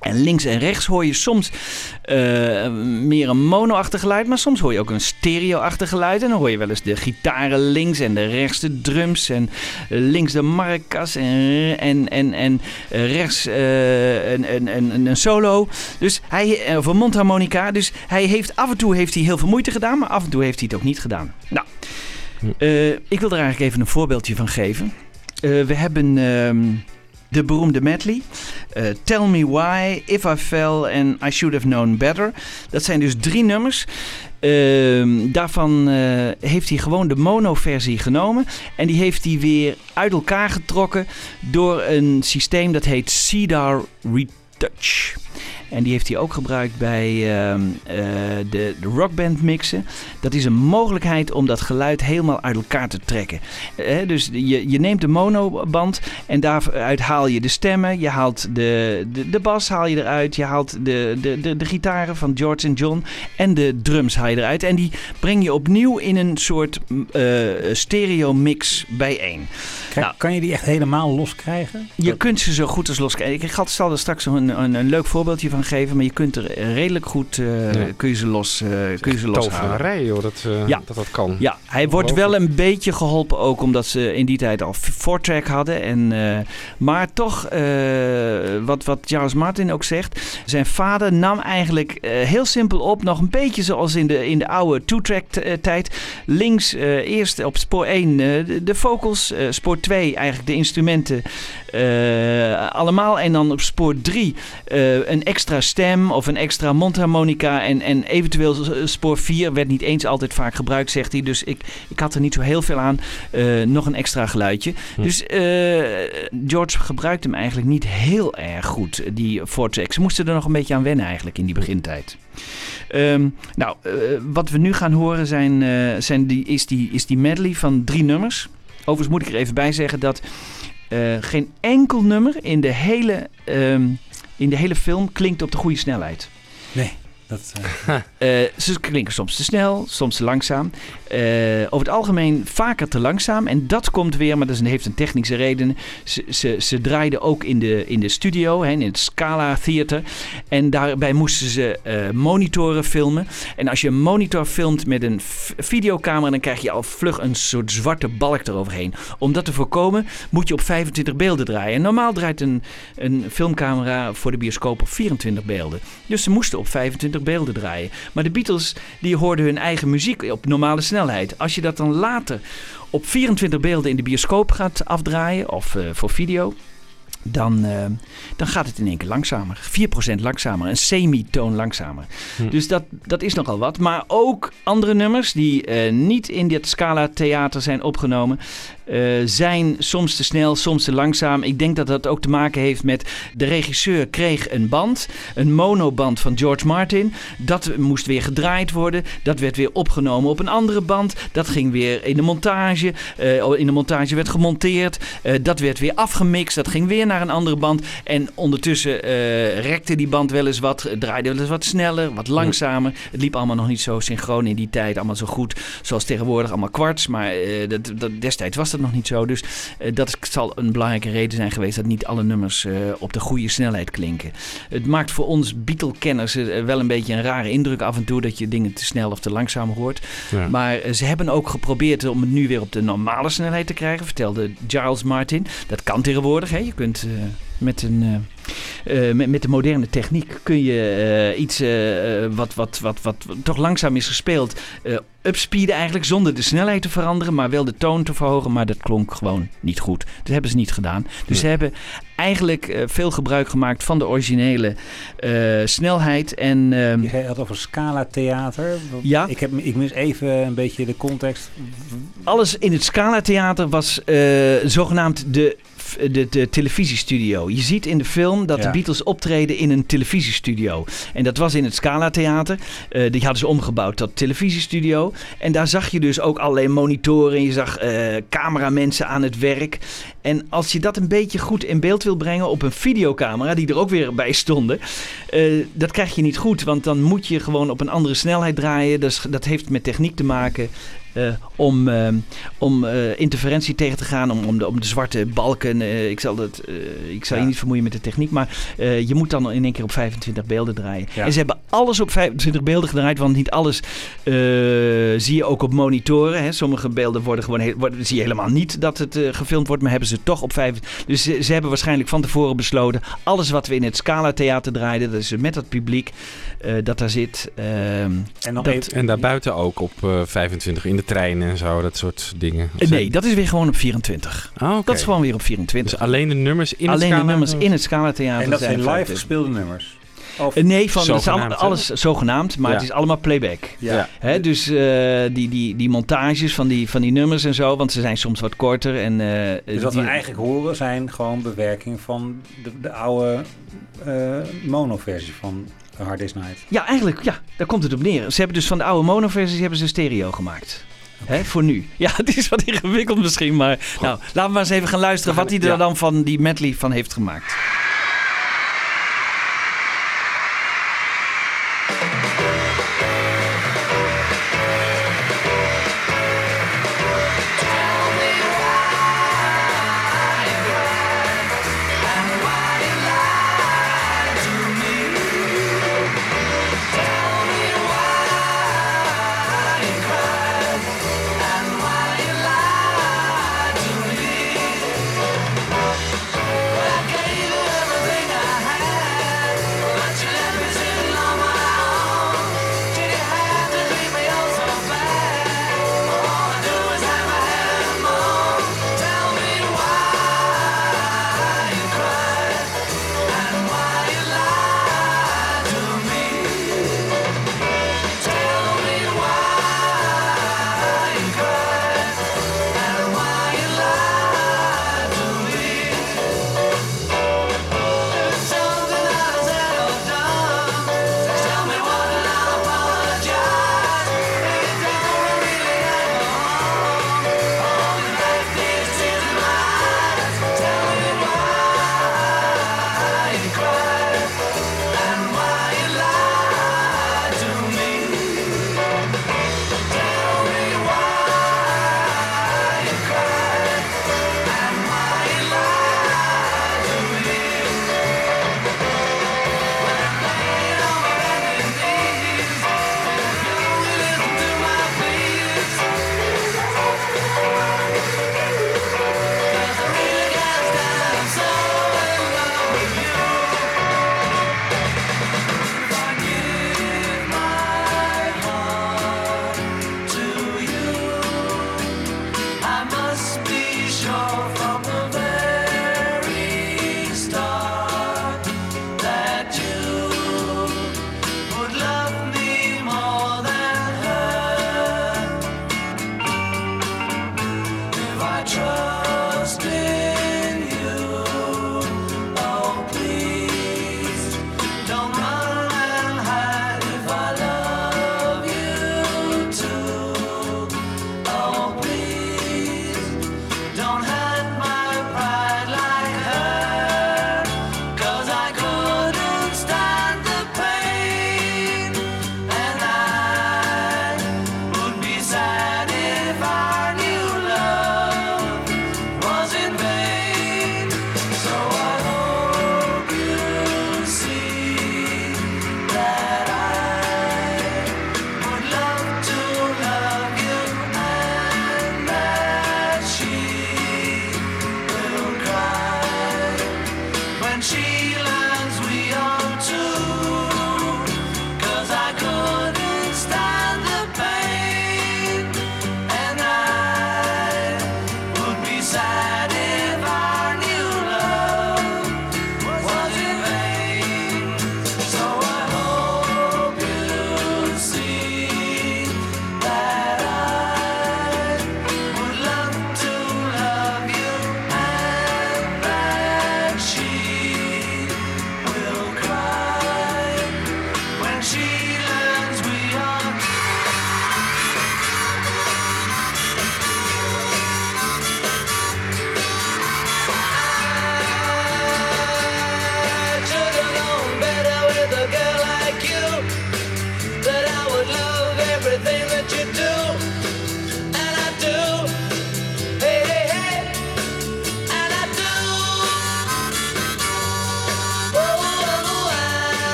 En links en rechts hoor je soms eh, meer een mono-achtig geluid, maar soms hoor je ook een stereo-achtig geluid. En dan hoor je wel eens de gitaren links en de rechts de drums en eh, links de maracas en, en, en, en eh, rechts een, een, een, een solo. Dus hij, of een mondharmonica. Dus hij heeft, af en toe heeft hij heel veel moeite gedaan, maar af en toe heeft hij het ook niet gedaan. Nou, eh, ik wil er eigenlijk even een voorbeeldje van geven. We hebben ehm, de beroemde medley. Eh, Tell Me Why, If I Fell en I Should Have Known Better. Dat zijn dus drie nummers. Ehm, daarvan eh, heeft hij gewoon de mono-versie genomen. En die heeft hij weer uit elkaar getrokken door een systeem dat heet Cedar Retouch. En die heeft hij ook gebruikt bij ehm, eh, de, de rockband mixen. Dat is een mogelijkheid om dat geluid helemaal uit elkaar te trekken. Eh, dus je, je neemt de monoband en daaruit haal je de stemmen. Je haalt de, de, de bas haal je eruit. Je haalt de, de, de, de gitaren van George en John. En de drums haal je eruit. En die breng je opnieuw in een soort eh stereo mix bijeen. Nou. Kan je die echt helemaal los krijgen? Je kunt ze zo goed als loskrijgen. Ik had- zal er straks een, een, een leuk voorbeeldje van geven, maar je kunt er redelijk goed Ja. kun je ze los, eh, kun je ze. Toverij, joh, dat, eh, Ja. dat dat kan. Ja, hij wordt wel een beetje geholpen ook omdat ze in die tijd al four-track hadden. En, maar toch, wat, wat Charles Martin ook zegt, zijn vader nam eigenlijk heel simpel op, nog een beetje zoals in de, in de oude two-track tijd. Links eerst op spoor 1 eh, de, de vocals, spoor 2 eigenlijk de instrumenten allemaal. En dan op spoor 3 eh, een extra stem of een extra mondharmonica. En, en eventueel spoor 4 werd niet eens altijd vaak gebruikt, zegt hij. Dus ik, ik had er niet zo heel veel aan. Eh, nog een extra geluidje. Dus eh, George gebruikte hem eigenlijk niet heel erg goed, die four-track. Ze moesten er nog een beetje aan wennen eigenlijk in die begintijd. Ehm, nou, eh, wat we nu gaan horen zijn, eh, zijn die, is, die, is die medley van drie nummers. Overigens moet ik er even bij zeggen dat eh, geen enkel nummer in de, hele, ehm, in de hele film klinkt op de goede snelheid. Nee. Dat, eh, Eh, ze klinken soms te snel, soms te langzaam. Eh, over het algemeen vaker te langzaam. En dat komt weer, maar dat heeft een technische reden. Ze, ze, draaiden ook in de, in de studio, hè, in het Scala Theater. En daarbij moesten ze eh, monitoren filmen. En als je een monitor filmt met een videocamera, dan krijg je al vlug een soort zwarte balk eroverheen. Om dat te voorkomen, moet je op 25 beelden draaien. En normaal draait een, een filmcamera voor de bioscoop op 24 beelden. Dus ze moesten op 25 beelden draaien. Maar de Beatles die hoorden hun eigen muziek op normale snelheid. Als je dat dan later op 24 beelden in de bioscoop gaat afdraaien of eh, voor video. Dan, eh, dan gaat het in één keer langzamer. 4% langzamer. Een semitoon langzamer. Dus dat, dat is nogal wat. Maar ook andere nummers die eh, niet in dit Scala Theater zijn opgenomen. Eh, zijn soms te snel, soms te langzaam. Ik denk dat dat ook te maken heeft met de regisseur kreeg een band, een monoband van George Martin. Dat moest weer gedraaid worden. Dat werd weer opgenomen op een andere band. Dat ging weer in de montage. Eh, in de montage werd gemonteerd. Eh, dat werd weer afgemixt. Dat ging weer naar een andere band. En ondertussen rekte die band wel eens wat, draaide wel eens wat sneller, wat langzamer. Het liep allemaal nog niet zo synchroon in die tijd, allemaal zo goed zoals tegenwoordig, allemaal kwarts. Maar dat, dat, destijds was dat nog niet zo. Dus eh, dat zal een belangrijke reden zijn geweest dat niet alle nummers eh, op de goede snelheid klinken. Het maakt voor ons Beatle-kenners eh, wel een beetje een rare indruk af en toe dat je dingen te snel of te langzaam hoort. Ja. Maar ze hebben ook geprobeerd om het nu weer op de normale snelheid te krijgen, vertelde Giles Martin. Dat kan tegenwoordig. Hè? Je kunt met een. met, met de moderne techniek kun je iets wat, wat, wat, wat toch langzaam is gespeeld. Upspeeden eigenlijk zonder de snelheid te veranderen, maar wel de toon te verhogen. Maar dat klonk gewoon niet goed. Dat hebben ze niet gedaan. Dus ze hebben eigenlijk eh, veel gebruik gemaakt van de originele eh, snelheid. En ehm, Je had over Scala Theater. Ja. Ik, heb, ik mis even een beetje de context. alles in het Scala Theater was eh, zogenaamd de, de, de televisiestudio. Je ziet in de film dat Ja. de Beatles optreden in een televisiestudio. En dat was in het Scala Theater. Eh, die hadden ze omgebouwd tot televisiestudio. En daar zag je dus ook allerlei monitoren. En je zag eh cameramensen aan het werk. En als je dat een beetje goed in beeld wil brengen op een videocamera, die er ook weer bij stonden, eh, dat krijg je niet goed. Want dan moet je gewoon op een andere snelheid draaien. Dus dat heeft met techniek te maken. Eh, om eh, om eh, interferentie tegen te gaan, om, om, de, om de zwarte balken. eh, ik zal, dat, eh, ik zal je niet vermoeien met de techniek, maar eh, je moet dan in één keer op 25 beelden draaien. Ja. En ze hebben alles op 25 beelden gedraaid, want niet alles eh, zie je ook op monitoren. Hè. Sommige beelden worden gewoon heel, worden, zie je helemaal niet dat het eh, gefilmd wordt, maar hebben ze toch op 5. Dus ze, ze hebben waarschijnlijk van tevoren besloten, alles wat we in het Scala Theater draaiden, dat is met dat publiek eh, dat daar zit. ehm, En nog Dat- even, En daarbuiten ook op eh, 25 in de trein en zo, dat soort dingen. eh, nee, dat is weer gewoon op 24. Ah, oké. Dat is gewoon weer op 24. Dus alleen de nummers in het Alleen de Scala- nummers in het Scala Theater en dat zijn zijn live 25. gespeelde nummers. Of, Eh, Nee, van, dat is allemaal, alles zogenaamd, maar Ja. het is allemaal playback. ja. Hè, dus eh, die, die, die montages van die, van die nummers en zo, want ze zijn soms wat korter. En, eh, Dus wat die- we eigenlijk horen zijn gewoon bewerking van de, de oude eh mono-versie van A Hard Day's Night. Ja, eigenlijk, ja, daar komt het op neer. Ze hebben dus van de oude monoversies hebben ze stereo gemaakt. Hè, voor nu. Ja, het is wat ingewikkeld misschien, maar nou, laten we maar eens even gaan luisteren wat hij er dan van die medley van heeft gemaakt.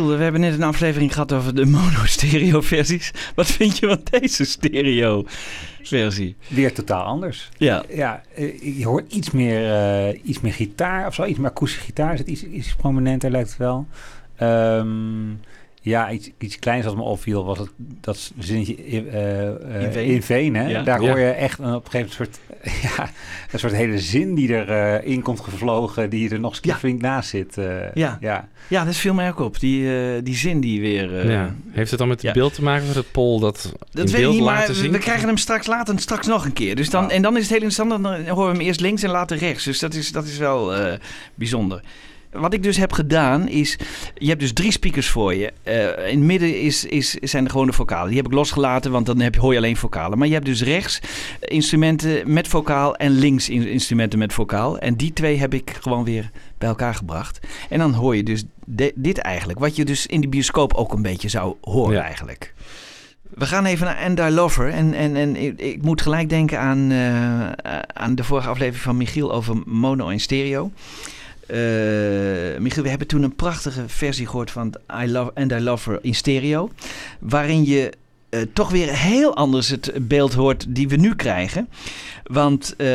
We hebben net een aflevering gehad over de mono-stereo-versies. Wat vind je van deze stereo-versie? Weer totaal anders. Ja. Ja, eh, je hoort iets meer, eh, iets meer gitaar of zo. Iets meer akoestische gitaar. Zit iets, iets prominenter lijkt het wel. Ehm, ja, iets, iets kleins wat me opviel was het, dat zinnetje eh, eh, In Veen. in Veen. Hè? Ja. Daar hoor Ja. je echt een, op een gegeven moment een soort, ja, een soort hele zin die erin in komt gevlogen. Die er nog eens Ja. flink naast zit. eh, Ja. ja. Ja, dat viel mij ook op. Die, eh, die zin die weer... eh, ja. Heeft het dan met het ja. beeld te maken met het poll dat, Dat in beeld niet, maar laten zien? we krijgen hem straks later straks nog een keer. Dus dan, Ah. En dan is het heel interessant, dan horen we hem eerst links en later rechts. Dus dat is, dat is wel eh, bijzonder. Wat ik dus heb gedaan is, je hebt dus drie speakers voor je. Eh, in het midden is, is, zijn de gewone vocalen. Die heb ik losgelaten, want dan heb je, hoor je alleen vocalen. Maar je hebt dus rechts instrumenten met vocaal en links in- instrumenten met vocaal. En die twee heb ik gewoon weer bij elkaar gebracht. En dan hoor je dus de- dit eigenlijk. Wat je dus in de bioscoop ook een beetje zou horen Ja. eigenlijk. We gaan even naar And I Love Her. En, en, en ik, ik moet gelijk denken aan, eh, aan de vorige aflevering van Michiel over mono en stereo. Eh, Michiel, we hebben toen een prachtige versie gehoord van I Love And I Love Her in stereo. Waarin je eh, toch weer heel anders het beeld hoort die we nu krijgen. Want eh,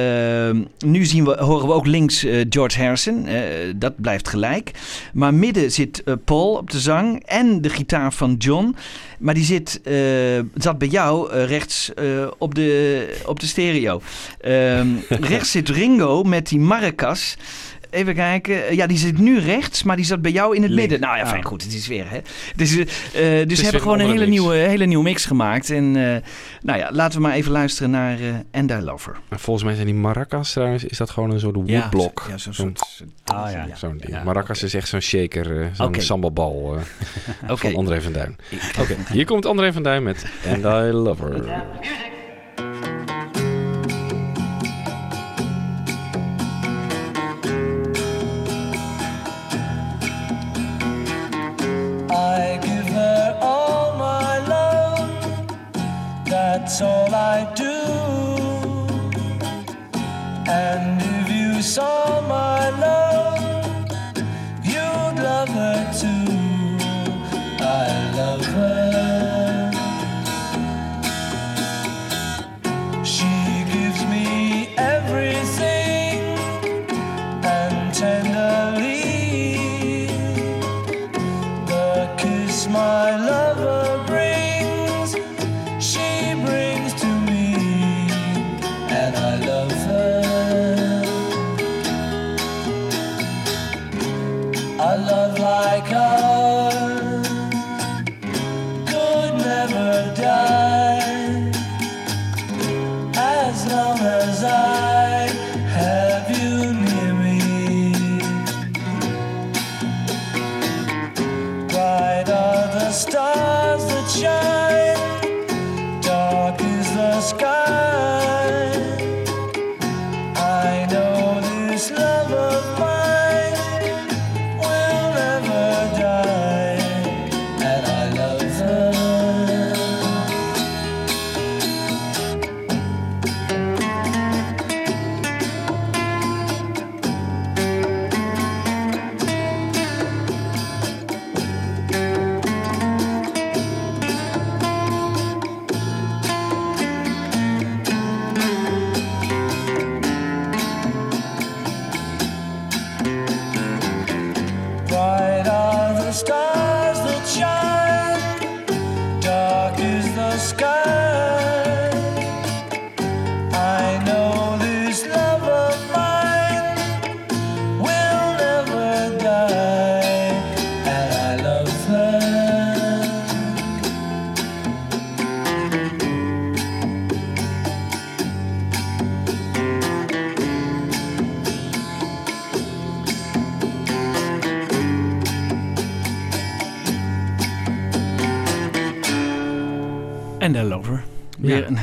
nu zien we, horen we ook links George Harrison. dat blijft gelijk. Maar midden zit Paul op de zang en de gitaar van John. Maar die zit, zat bij jou rechts op, de, op de stereo. Ehm, rechts zit Ringo met die maracas. Even kijken. Ja, die zit nu rechts, maar die zat bij jou in het midden. Nou ja, fijn, Ah. goed. Het is weer, hè. Dus, eh, eh, dus ze weer hebben gewoon een hele mix. nieuwe, hele nieuwe mix gemaakt. En eh, nou ja, laten we maar even luisteren naar eh And I Love Her. Maar volgens mij zijn die maracas trouwens, is dat gewoon een soort woodblock. Ja, zo'n Zo'n- soort... Ah ja. Zo'n ding. Ja, maracas is echt zo'n shaker, eh, zo'n Oké. sambalbal eh, Oké. van André van Duin. Oké, hier komt André van Duin met And I Love that's all I do. And if you saw my love, you'd love her too.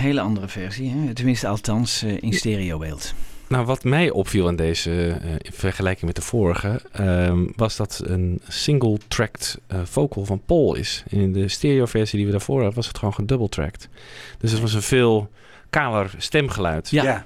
Hele andere versie, hè? tenminste althans eh, in stereobeeld. Nou, wat mij opviel in deze eh, in vergelijking met de vorige, ehm, was dat een single-tracked eh, vocal van Paul is. In de stereo-versie die we daarvoor hadden, was het gewoon gedouble-tracked. Dus het was een veel kaler stemgeluid. Ja.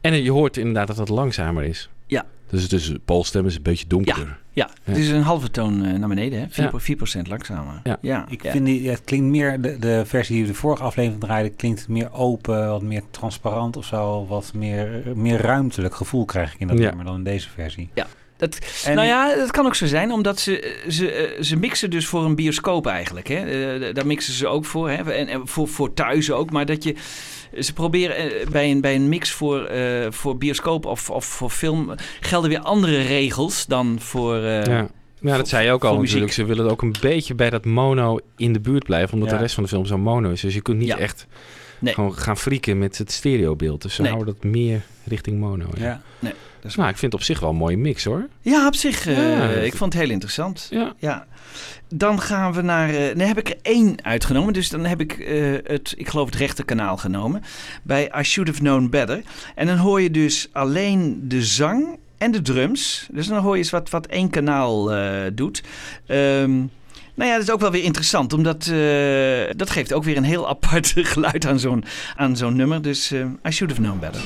En je hoort inderdaad dat het langzamer is. Ja. Dus, dus Paul's stem is een beetje donkerder. Ja, het is een halve toon eh, naar beneden, hè? 4%, 4% langzamer. Ja. ja. Ik ja. vind die, het klinkt meer, de, de versie die we de vorige aflevering draaiden, klinkt meer open, wat meer transparant of zo. Wat meer, meer ruimtelijk gevoel krijg ik in dat Ja. nummer dan in deze versie. Dat, En- nou ja, dat kan ook zo zijn, omdat ze, ze, eh, ze mixen dus voor een bioscoop eigenlijk. Hè? Eh, daar mixen ze ook voor, hè? En, en voor, voor thuis ook. Maar dat je, ze proberen eh, bij een, bij een mix voor, eh, voor bioscoop of, of voor film gelden weer andere regels dan voor. eh, Ja. Ja, dat zei je ook al natuurlijk. muziek. Ze willen ook een beetje bij dat mono in de buurt blijven. Omdat Ja. de rest van de film zo mono is. Dus je kunt niet Ja. echt Nee. gewoon gaan frieken met het stereobeeld. Dus ze Nee. houden dat meer richting mono. Ja. Ja. dat Nou, ik vind het op zich wel een mooie mix hoor. Ja, op zich. eh, Ja, ik vond het heel interessant. Ja. Ja. Dan gaan we naar. eh dan heb ik er één uitgenomen. Dus dan heb ik eh, het, ik geloof het rechterkanaal genomen. Bij I Should Have Known Better. En dan hoor je dus alleen de zang en de drums. Dus dan hoor je eens wat, wat één kanaal doet. Ehm, nou ja, dat is ook wel weer interessant, omdat dat geeft ook weer een heel apart geluid aan zo'n, aan zo'n nummer. Dus I Should Have Known Better.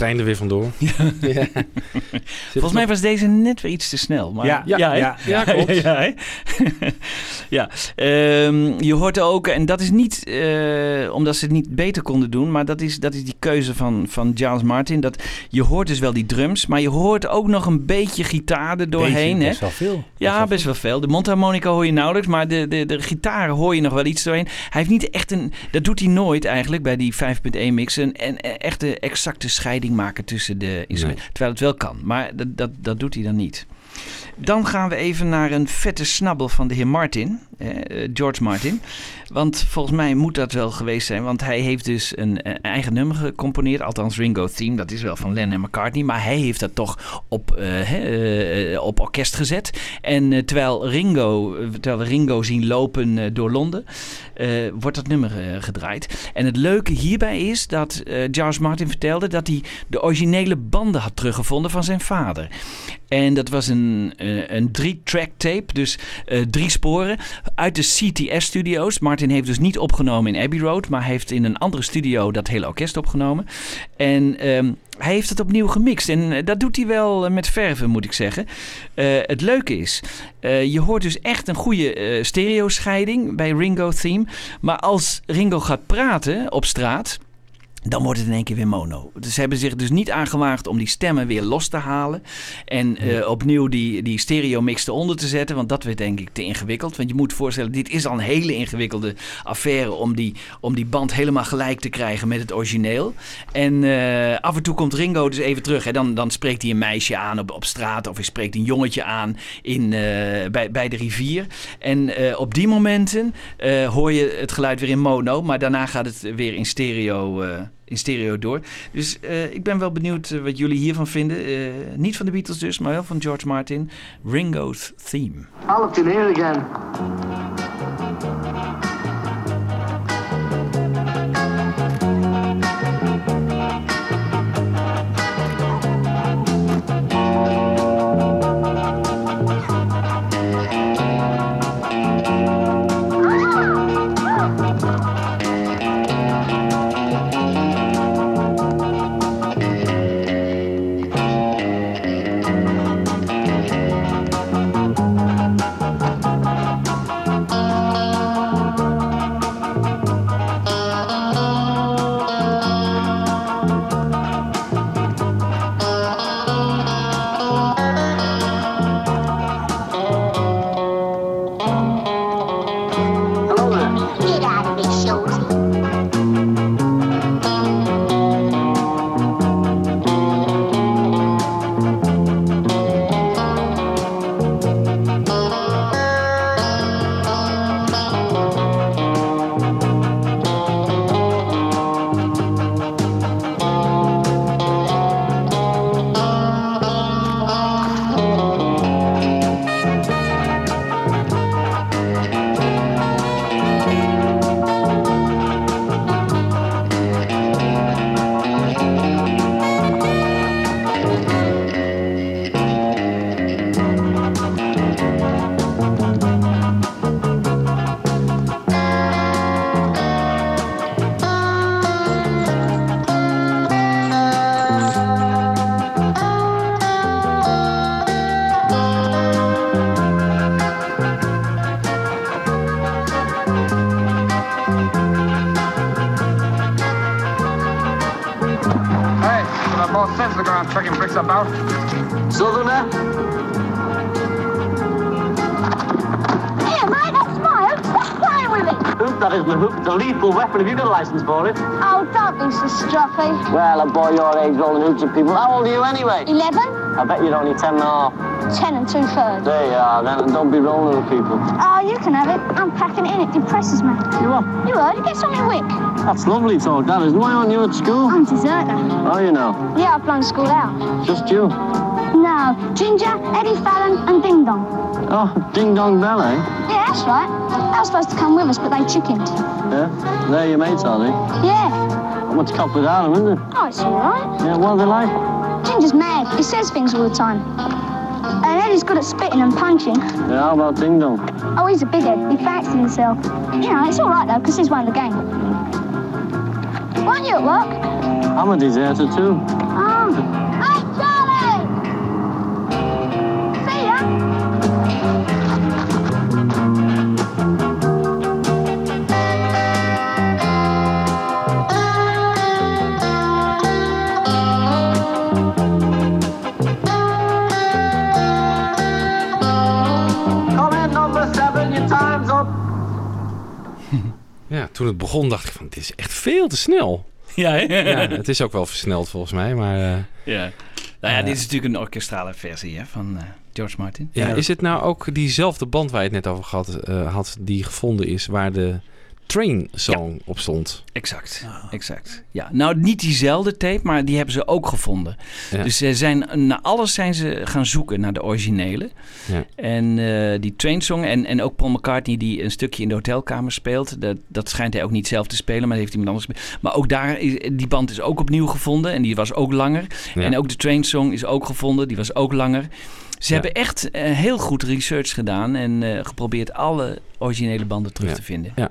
Trein er weer vandoor. Volgens mij was deze net weer iets te snel. Maar, Ja, ja, ja, ja, ja, klopt. ja. Ehm, je hoort ook, en dat is niet eh, omdat ze het niet beter konden doen, maar dat is, dat is die keuze van, van Giles Martin. Dat, je hoort dus wel die drums, maar je hoort ook nog een beetje gitaar er doorheen. Beetje, hè? best wel veel. Ja, best wel veel. De mondharmonica hoor je nauwelijks, maar de, de, de gitaar hoor je nog wel iets doorheen. Hij heeft niet echt een, dat doet hij nooit eigenlijk bij die 5.1 mixen, en een echte exacte scheiding maken tussen de instrumenten. Terwijl het wel kan, maar dat, dat, dat doet hij dan niet. Dan gaan we even naar een vette snabbel van de heer Martin, eh, George Martin. Want volgens mij moet dat wel geweest zijn, want hij heeft dus een, eh, eigen nummer gecomponeerd. Althans, Ringo Theme, dat is wel van Lennon en McCartney. Maar hij heeft dat toch op, eh, op orkest gezet. En terwijl, Ringo, terwijl we Ringo zien lopen door Londen, wordt dat nummer gedraaid. En het leuke hierbij is dat George Martin vertelde dat hij de originele banden had teruggevonden van zijn vader. En dat was een, een drie-track tape, dus eh, drie sporen uit de CTS-studio's. Martin heeft dus niet opgenomen in Abbey Road, maar heeft in een andere studio dat hele orkest opgenomen. En ehm, hij heeft het opnieuw gemixt. En eh, dat doet hij wel eh, met verven, moet ik zeggen. Eh, het leuke is, eh, je hoort dus echt een goede eh stereo-scheiding bij Ringo Theme. Maar als Ringo gaat praten op straat dan wordt het in één keer weer mono. Dus ze hebben zich dus niet aangewaagd om die stemmen weer los te halen. En eh, opnieuw die, die stereo mix eronder te zetten. Want dat werd denk ik te ingewikkeld. Want je moet voorstellen, dit is al een hele ingewikkelde affaire... om die, om die band helemaal gelijk te krijgen met het origineel. En eh, af en toe komt Ringo dus even terug. Hè. Dan, dan spreekt hij een meisje aan op, op straat... of hij spreekt een jongetje aan in, eh, bij, bij de rivier. En op die momenten hoor je het geluid weer in mono... maar daarna gaat het weer in stereo... in stereo door. Dus eh, ik ben wel benieuwd eh, wat jullie hiervan vinden. Eh, niet van de Beatles dus, maar wel van George Martin. Ringo's Theme. Here again. Lethal weapon. Have you got a license for it? Oh, don't be so stuffy. Well, a boy your age rolling hoops at people. How old are you anyway? Eleven, I bet you're only ten and a half. ten and two thirds. There you are, then. And don't be rolling with people. Oh, you can have it. I'm packing it in. It depresses me. You are? You heard? It gets on my wick. That's lovely talk, that is. Why aren't you at school? I'm deserter. Oh, you know. Yeah, I've blown school out. Just you. No, Ginger, Eddie Fallon, and Ding Dong. Oh, ding dong bell, eh? Yeah, that's right. They were supposed to come with us, but they chickened. Yeah. They're your mates, are they? Yeah. What's cop without them, isn't it? Oh, it's all right. Yeah, what are they like? Ginger's mad. He says things all the time. And Eddie's good at spitting and punching. Yeah, how about ding dong? Oh, he's a big head. He fancies himself. You know, it's all right, though, because he's won the game. Weren't you at work? I'm a deserter, too. Oh, toen het begon dacht ik van, dit is echt veel te snel. Ja? Ja, het is ook wel versneld volgens mij, maar... eh, ja. Nou ja, dit is natuurlijk een orkestrale versie hè, van eh, George Martin. ja, is het nou ook diezelfde band waar je het net over gehad, eh, had, die gevonden is, waar de Train Song op stond? Exact, exact. Ja, nou niet diezelfde tape, maar die hebben ze ook gevonden. Ja. Dus ze zijn, naar alles zijn ze gaan zoeken naar de originele. Ja. En eh, die Train Song en, en ook Paul McCartney die een stukje in de hotelkamer speelt. Dat, dat schijnt hij ook niet zelf te spelen, maar dat heeft iemand anders gespeeld. Maar ook daar, is, die band is ook opnieuw gevonden en die was ook langer. Ja. En ook de Train Song is ook gevonden, die was ook langer. Ze Ja. hebben echt eh, heel goed research gedaan en eh, geprobeerd alle originele banden terug Ja. te vinden. Ja.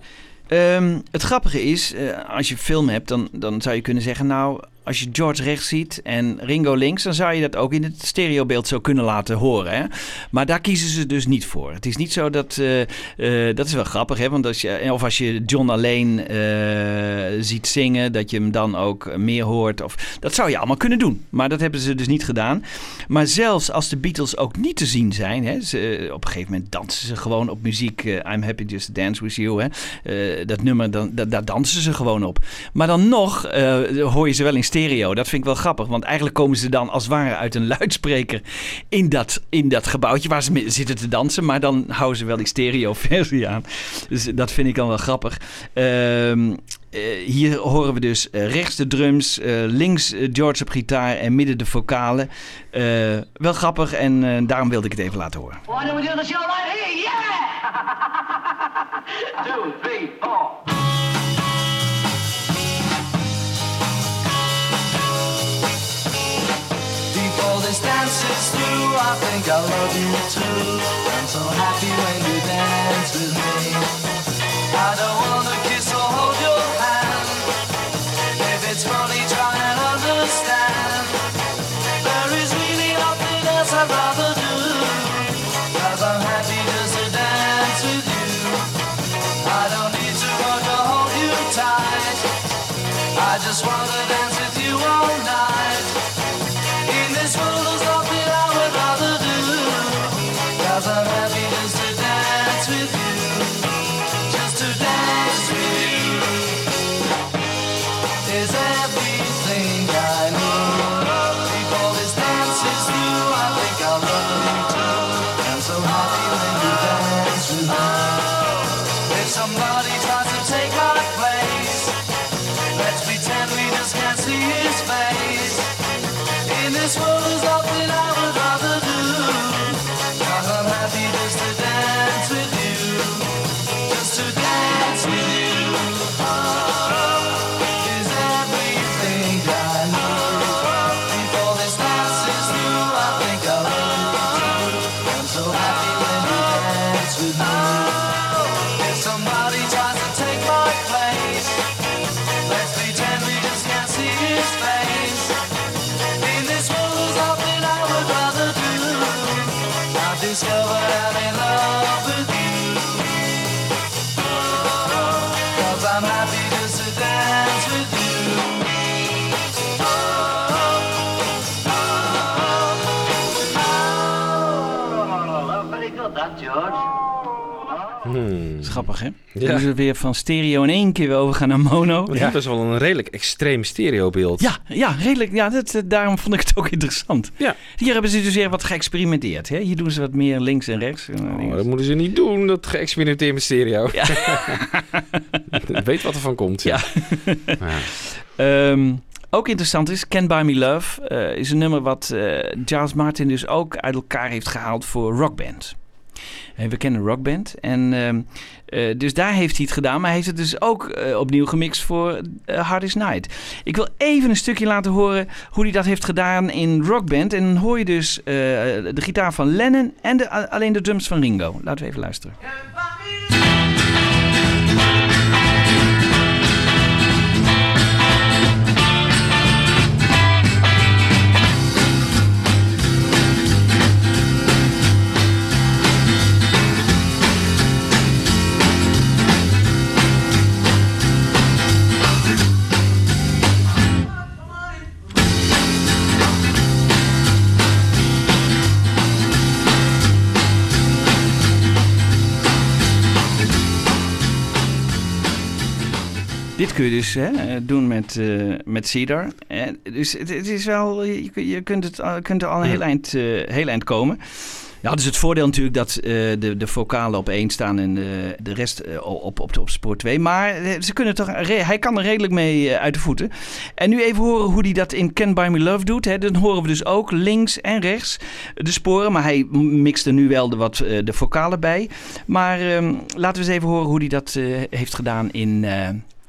Ehm, het grappige is, eh, als je film hebt, dan, dan zou je kunnen zeggen... nou, als je George rechts ziet en Ringo links... dan zou je dat ook in het stereobeeld zo kunnen laten horen. Hè? Maar daar kiezen ze dus niet voor. Het is niet zo dat... eh, eh, dat is wel grappig, hè? Want als je, of als je John alleen eh, ziet zingen... dat je hem dan ook meer hoort. Of, dat zou je allemaal kunnen doen. Maar dat hebben ze dus niet gedaan. Maar zelfs als de Beatles ook niet te zien zijn... Hè, op een gegeven moment dansen ze gewoon op muziek... eh, I'm happy just dance with you. Hè? Eh, dat nummer, dan, da- daar dansen ze gewoon op. Maar dan nog eh, hoor je ze wel in stereo. Dat vind ik wel grappig. Want eigenlijk komen ze dan als het ware uit een luidspreker... in dat, in dat gebouwtje waar ze zitten te dansen. Maar dan houden ze wel die stereo versie aan. Dus dat vind ik dan wel grappig. Ehm, eh, hier horen we dus eh, rechts de drums, eh, links George op gitaar en midden de vocalen. Wel grappig en daarom wilde ik het even laten horen. Why don't we do show right here? Yeah! Two, three. I think I love you too. I'm so happy when you dance with me. I don't grappig, hè? Ja. Dan is het weer van stereo in één keer weer overgaan naar mono. Want dit was wel een redelijk extreem stereobeeld. Ja, ja, redelijk. Ja, dat, eh, daarom vond ik het ook interessant. Ja. Hier hebben ze dus weer wat geëxperimenteerd. Hè? Hier doen ze wat meer links en rechts. Oh, dat moeten ze niet doen, dat geëxperimenteerd met stereo. Ja. Weet wat er van komt. Ja. Ja. Ehm, ook interessant is, Can Buy Me Love eh, is een nummer wat eh Giles Martin dus ook uit elkaar heeft gehaald voor Rockband. Eh, we kennen Rockband en ehm, eh, dus daar heeft hij het gedaan, maar hij heeft het dus ook eh, opnieuw gemixt voor eh, Hardest Night. Ik wil even een stukje laten horen hoe hij dat heeft gedaan in Rockband en dan hoor je dus de gitaar van Lennon en de, alleen de drums van Ringo. Laten we even luisteren. Dus hè, doen met, eh, met Cedar. Eh, dus het, het is wel, je, je kunt, het, kunt er al een heel eind, eh, heel eind komen. Ja, dus het voordeel natuurlijk dat de, de vocalen op één staan en de, de rest op, op, op spoor 2. Maar ze kunnen toch, hij kan er redelijk mee uit de voeten. En nu even horen hoe hij dat in Can Buy Me Love doet. Hè. Dan horen we dus ook links en rechts de sporen. Maar hij mixt er nu wel de, wat, de vocalen bij. Maar ehm, laten we eens even horen hoe hij dat heeft gedaan in,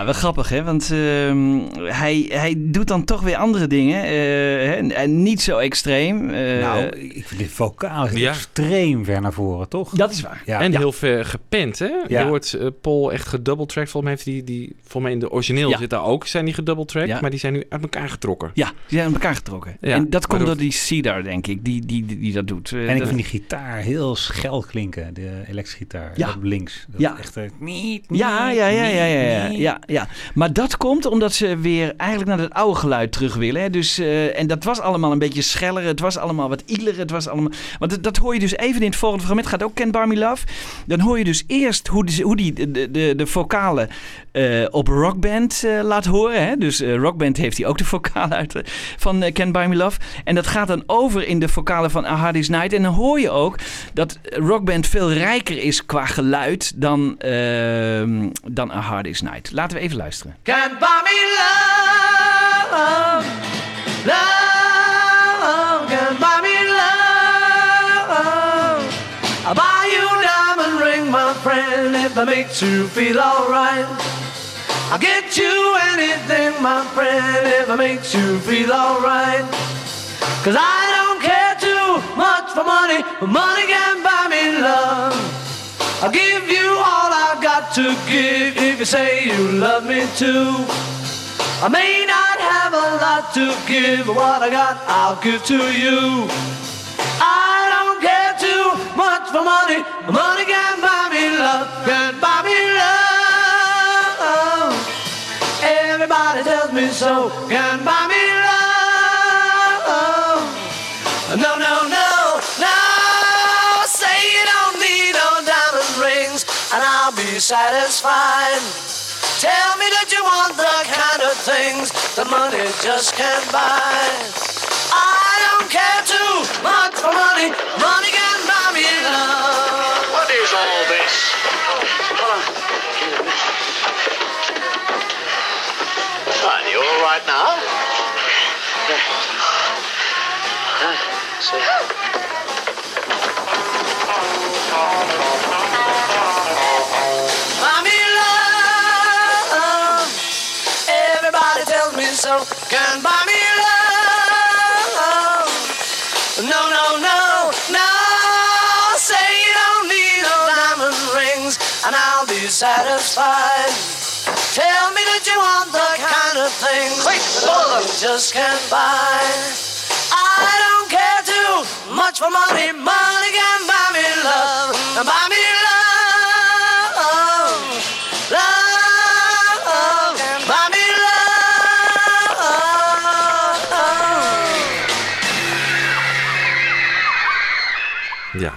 Ja, wel grappig hè, want ehm, hij, hij doet dan toch weer andere dingen. eh, hè, en- niet zo extreem. eh, nou, ik vind dit vocaal Ja. extreem ver naar voren, toch? dat is waar. Ja. En Ja. heel ver gepend, hè? Ja. Je hoort eh, Paul echt gedoubletracked. Volgens mij heeft die, die volgens mij in de origineel Ja. zit daar ook, zijn die gedoubletracked. Ja. Maar die zijn nu uit elkaar getrokken. Ja, die zijn aan elkaar getrokken. Ja, en dat komt waardoor- door die Cedar, denk ik, die, die, die, die dat doet. Eh, En ik dat- vind die gitaar heel schel klinken, de elektrische gitaar. Ja. Links. Dat Ja. Echt, niet, Ja, niet, ja, ja, ja, ja, ja, ja, ja. Maar dat komt omdat ze weer eigenlijk naar het oude geluid terug willen. Hè. Dus, eh, en dat was allemaal een beetje scheller. Het was allemaal wat ieler. Het was allemaal... Want dat, hoor je dus even in het volgende fragment. Gaat ook Ken Bar Me Love. Dan hoor je dus eerst hoe die, hoe die de, de, de vocalen eh, op Rockband eh, laat horen. Hè. Dus Rockband heeft hij ook de vocalen uit van Ken Me Love. En dat gaat dan over in de vocalen van A Hard Night. En dan hoor je ook dat Rockband veel rijker is qua geluid dan, ehm, dan A Hard Day's Night. Laten we even luisteren. Can't buy me love, love, can't buy me love. I'll buy you a diamond ring, my friend, if that makes you feel alright. I'll get you anything, my friend, if it makes you feel alright. Cause I don't care too much for money, but money can buy me love. I'll give you all to give if you say you love me too. I may not have a lot to give, but what I got I'll give to you. I don't care too much for money, money can buy me love, can buy me love. Everybody tells me so, can buy satisfied. Tell me that you want the kind of things the money just can't buy. I don't care too much for money. Money can buy me love. What is all this? Are you all right now? Uh, see. Satisfied. Tell me that you want the kind of things that you just can't buy. I don't care too much for money. Money can buy me love. Buy me love.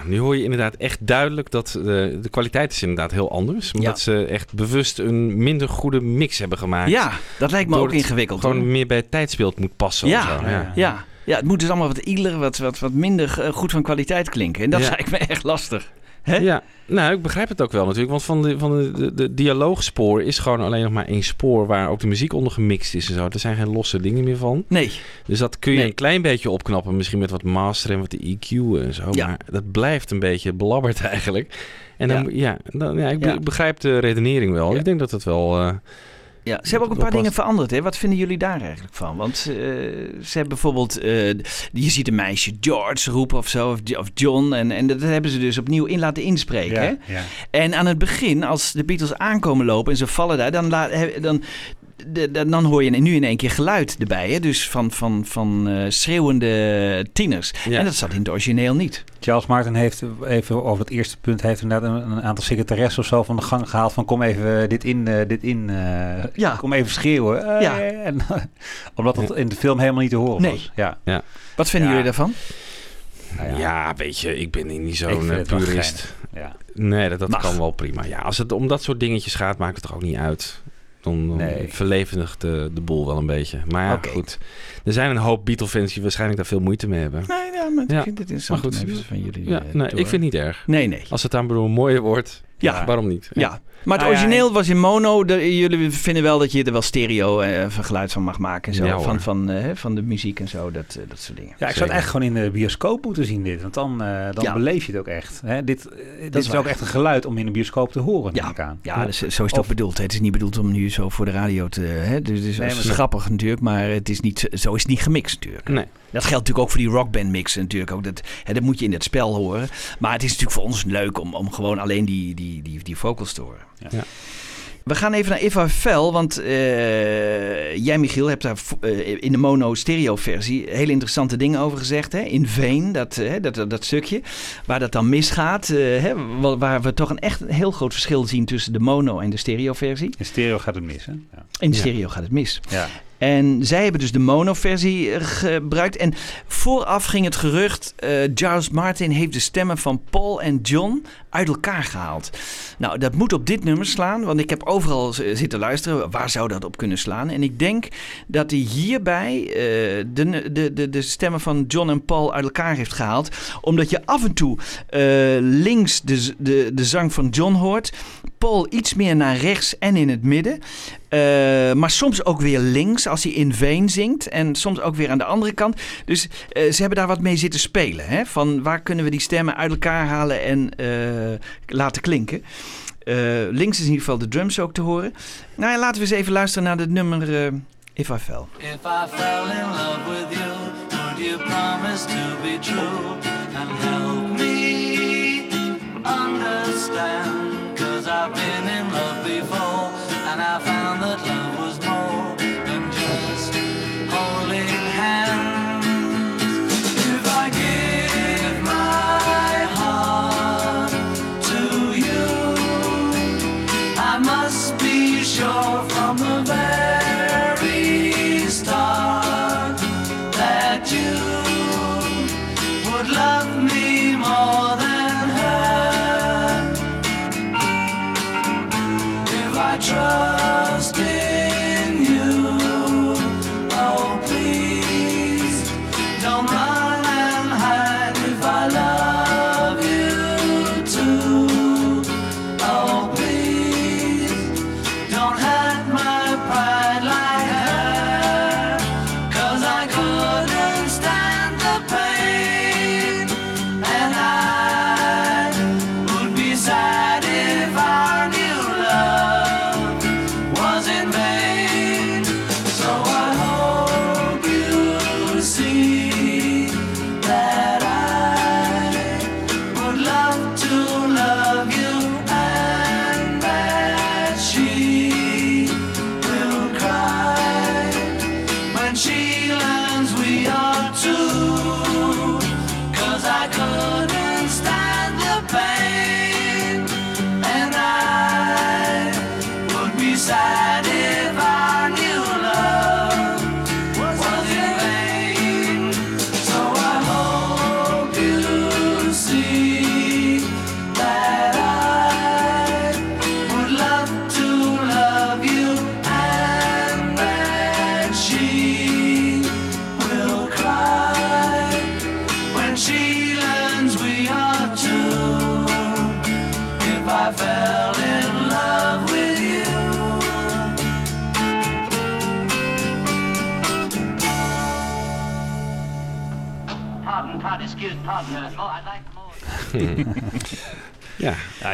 Ja, nu hoor je inderdaad echt duidelijk dat eh, de kwaliteit is inderdaad heel anders. Omdat ze echt bewust een minder goede mix hebben gemaakt. Ja, dat lijkt me ook ingewikkeld. Gewoon hoor. meer bij het tijdsbeeld moet passen. Ja, of zo. ja. Ja. ja, het moet dus allemaal wat ieler, wat, wat, wat minder eh, goed van kwaliteit klinken. En dat Ja. lijkt me echt lastig. Hè? Ja, nou, ik begrijp het ook wel natuurlijk. Want van de, van de, de, de dialoogspoor is gewoon alleen nog maar één spoor waar ook de muziek onder gemixt is en zo. Er zijn geen losse dingen meer van. Nee. Dus dat kun je Nee. een klein beetje opknappen. Misschien met wat master en wat de EQ en zo. Ja. Maar dat blijft een beetje belabberd eigenlijk. En dan, Ja. ja. dan, ja, ik be- begrijp de redenering wel. Ik denk dat het wel... eh, Ja, ze hebben ook een paar dingen veranderd. Hè? Wat vinden jullie daar eigenlijk van? Want eh, ze hebben bijvoorbeeld, eh, je ziet een meisje George roepen of zo, of, of John. En, en dat hebben ze dus opnieuw in laten inspreken. Hè? Ja. En aan het begin, als de Beatles aankomen lopen en ze vallen daar, dan, dan, de- de- dan hoor je nu in één keer geluid erbij. Hè? Dus van, van, van eh, schreeuwende tieners. Ja. En dat zat in het origineel niet. Charles Martin heeft even over het eerste punt heeft inderdaad een, een aantal secretaressen of zo van de gang gehaald van kom even dit in, eh, dit in, eh, Ja. kom even schreeuwen. Eh, Ja. En, omdat het in de film helemaal niet te horen Nee. was. Ja. Wat vinden Ja. jullie daarvan? Nou ja. weet je, ik ben niet zo'n eh, purist. Ja. Nee, dat, dat kan wel prima. Ja, als het om dat soort dingetjes gaat, maakt het toch ook niet uit. Dan, Nee. verlevendigt de, de boel wel een beetje. Maar ja, goed. Er zijn een hoop Beatle-fans die waarschijnlijk daar veel moeite mee hebben. Nee, ja, maar Ja. ik vind het interessant Maar goed. van jullie Ja, eh, nee, ik vind het niet erg. Nee, nee. Als het dan bedoel mooier wordt, Ja. waarom niet? Ja, maar het Nou ja, origineel was in mono. De- jullie vinden wel dat je er wel stereo eh, van geluid van mag maken en zo. Ja, van, van, eh, van de muziek en zo, dat, eh, dat soort dingen. Ja, ik zou het echt gewoon in de bioscoop moeten zien dit. Want dan, eh, dan Ja. beleef je het ook echt. Hè? Dit, eh, dit is is, waar. ook echt een geluid om in een bioscoop te horen, Ja, ik aan. ja dus, zo is het Of- ook bedoeld. hè. Het is niet bedoeld om nu zo voor de radio te... Hè? Dus het is, Nee, het is maar- grappig natuurlijk, maar het is niet, zo is het niet gemixt natuurlijk. Nee. Dat geldt natuurlijk ook voor die rockband mixen natuurlijk. Ook dat, hè, dat moet je in het spel horen. Maar het is natuurlijk voor ons leuk om, om gewoon alleen die, die, die, die vocals te horen. Ja. We gaan even naar Eva Vel, want eh, jij Michiel hebt daar eh, in de mono stereo versie hele interessante dingen over gezegd. Hè? In Veen, dat, eh, dat, dat, dat stukje, waar dat dan misgaat. eh, hè? wa- Waar we toch een echt een heel groot verschil zien tussen de mono en de stereo versie. In stereo gaat het mis, hè? Ja. In Ja. stereo gaat het mis. ja. En zij hebben dus de mono-versie eh, gebruikt. En vooraf ging het gerucht: Charles Martin heeft de stemmen van Paul en John uit elkaar gehaald. Nou, dat moet op dit nummer slaan, want ik heb overal zitten luisteren. Waar zou dat op kunnen slaan? En ik denk dat hij hierbij eh, de, de, de, de stemmen van John en Paul uit elkaar heeft gehaald. Omdat je af en toe links de, de, de zang van John hoort. Iets meer naar rechts en in het midden. Eh, maar soms ook weer links als hij in Veen zingt. En soms ook weer aan de andere kant. Dus eh, ze hebben daar wat mee zitten spelen. Hè? Van waar kunnen we die stemmen uit elkaar halen en eh, laten klinken. Links is in ieder geval de drums ook te horen. Nou ja, laten we eens even luisteren naar het nummer If I Fell. If I fell in love with you, would you promise to be true and help me understand? I've been in love before and I found that love was more than just holding hands. If I give my heart to you, I must be sure from the very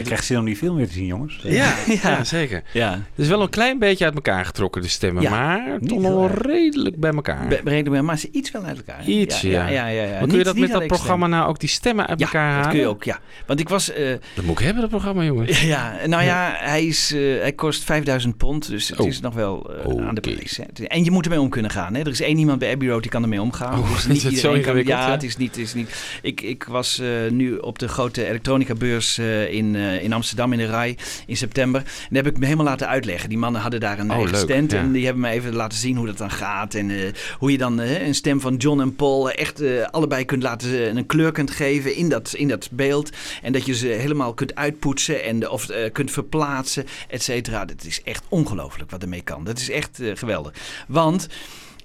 ik krijg zin om die film weer te zien, jongens. ja, ja, zeker. Ja. Het is wel een klein beetje uit elkaar getrokken, de stemmen. Ja, maar niet toch wel redelijk bij elkaar. Be- Brede maar, maar ze iets wel uit elkaar. hè? Iets, ja. ja. ja, ja, ja. maar kun je Niet- dat niet met dat programma nou ook die stemmen uit Ja, elkaar halen? dat kun je ook, ja. Want ik was... eh, Dat moet ik hebben, dat programma, jongen. ja, nou ja, hij, is, eh, hij kost 5000 pond, dus het Oh. is nog wel eh, aan de prijs. Hè. Is- En je moet ermee om kunnen gaan. Hè. Er is één iemand bij Abbey Road die kan ermee omgaan. Oh, dus is niet het zo iedereen kan- ingewikkeld, Ja, het is niet... Het is niet ik, ik was eh, nu op de grote elektronica-beurs eh, in, eh, in Amsterdam in de RAI in september. En daar heb ik me helemaal laten uitleggen. Die mannen hadden daar een Oh, eigen leuk, stand. ja. En die hebben me even laten zien hoe dat dan gaat. En eh, hoe je dan eh, een stem van John en Paul echt allebei kunt laten... een kleur kunt geven in dat, in dat beeld. En dat je ze helemaal kunt uitpoetsen en of kunt verplaatsen, et cetera. Dat is echt ongelooflijk wat ermee kan. Dat is echt geweldig. Want